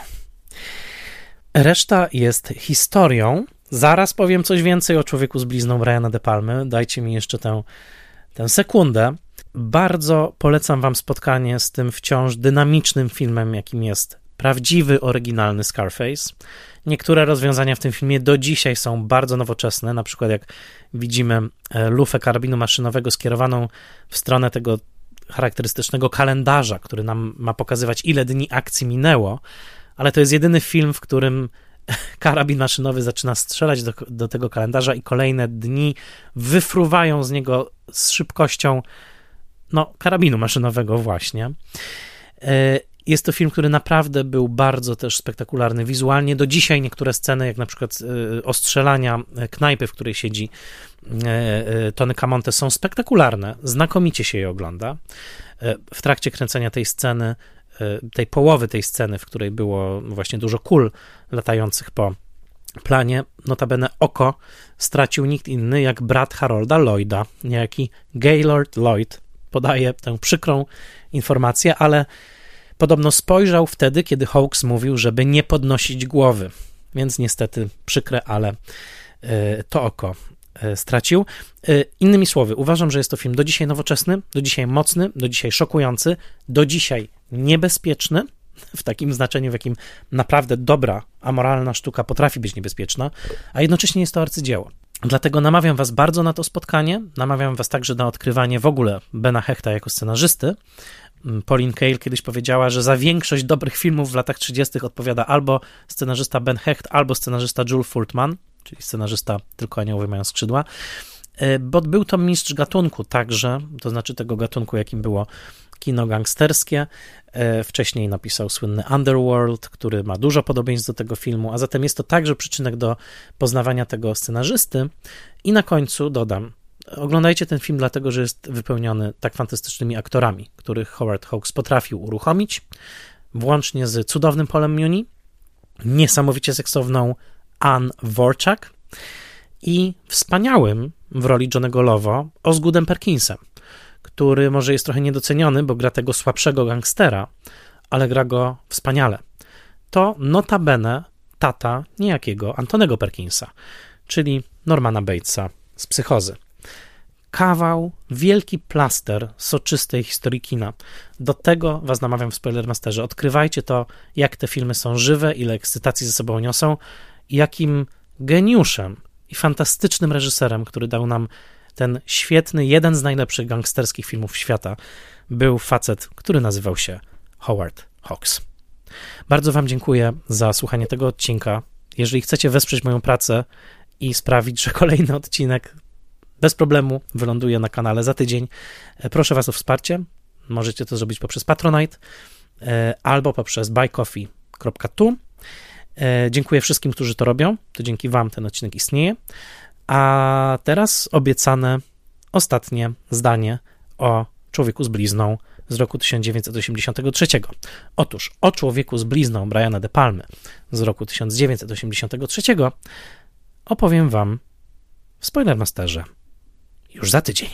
Reszta jest historią. Zaraz powiem coś więcej o człowieku z blizną Briana De Palmy. Dajcie mi jeszcze tę, tę sekundę. Bardzo polecam Wam spotkanie z tym wciąż dynamicznym filmem, jakim jest prawdziwy, oryginalny Scarface. Niektóre rozwiązania w tym filmie do dzisiaj są bardzo nowoczesne, na przykład jak widzimy e, lufę karabinu maszynowego skierowaną w stronę tego charakterystycznego kalendarza, który nam ma pokazywać, ile dni akcji minęło, ale to jest jedyny film, w którym karabin maszynowy zaczyna strzelać do, do tego kalendarza i kolejne dni wyfruwają z niego z szybkością no, karabinu maszynowego właśnie. E, jest to film, który naprawdę był bardzo też spektakularny wizualnie. Do dzisiaj niektóre sceny, jak na przykład e, ostrzelania knajpy, w której siedzi e, Tony Camonte, są spektakularne. Znakomicie się je ogląda. W trakcie kręcenia tej sceny, tej połowy tej sceny, w której było właśnie dużo kul latających po planie, notabene oko stracił nikt inny jak brat Harolda Lloyda, niejaki Gaylord Lloyd, podaje tę przykrą informację, ale podobno spojrzał wtedy, kiedy Hawks mówił, żeby nie podnosić głowy. Więc niestety przykre, ale e, to oko stracił. E, innymi słowy, uważam, że jest to film do dzisiaj nowoczesny, do dzisiaj mocny, do dzisiaj szokujący, do dzisiaj niebezpieczny, w takim znaczeniu, w jakim naprawdę dobra, amoralna sztuka potrafi być niebezpieczna, a jednocześnie jest to arcydzieło. Dlatego namawiam Was bardzo na to spotkanie. Namawiam Was także na odkrywanie w ogóle Bena Hechta jako scenarzysty. Mm, Pauline Kael kiedyś powiedziała, że za większość dobrych filmów w latach 30. odpowiada albo scenarzysta Ben Hecht, albo scenarzysta Jules Fultman, czyli scenarzysta Tylko Anioły mają skrzydła. E, bo był to mistrz gatunku także, to znaczy tego gatunku, jakim było kino gangsterskie. E, wcześniej napisał słynny Underworld, który ma dużo podobieństw do tego filmu, a zatem jest to także przyczynek do poznawania tego scenarzysty. I na końcu dodam, oglądajcie ten film dlatego, że jest wypełniony tak fantastycznymi aktorami, których Howard Hawks potrafił uruchomić, włącznie z cudownym Polem Muni, niesamowicie seksowną Ann Worczak i wspaniałym w roli Johnego Lovo Osgoodem Perkinsem który może jest trochę niedoceniony, bo gra tego słabszego gangstera, ale gra go wspaniale. To notabene tata niejakiego Antonego Perkinsa, czyli Normana Batesa z psychozy. Kawał, wielki plaster soczystej historii kina. Do tego was namawiam w Spoilermasterze. Odkrywajcie to, jak te filmy są żywe, ile ekscytacji ze sobą niosą jakim geniuszem i fantastycznym reżyserem, który dał nam ten świetny, jeden z najlepszych gangsterskich filmów świata, był facet, który nazywał się Howard Hawks. Bardzo Wam dziękuję za słuchanie tego odcinka. Jeżeli chcecie wesprzeć moją pracę i sprawić, że kolejny odcinek bez problemu wyląduje na kanale za tydzień, e, proszę Was o wsparcie. Możecie to zrobić poprzez Patronite e, albo poprzez buycoffee.tu. E, dziękuję wszystkim, którzy to robią. To dzięki Wam ten odcinek istnieje. A teraz obiecane ostatnie zdanie o człowieku z blizną z roku 1983. Otóż o człowieku z blizną Briana De Palmy z roku 1983 opowiem Wam w Spoilermasterze już za tydzień.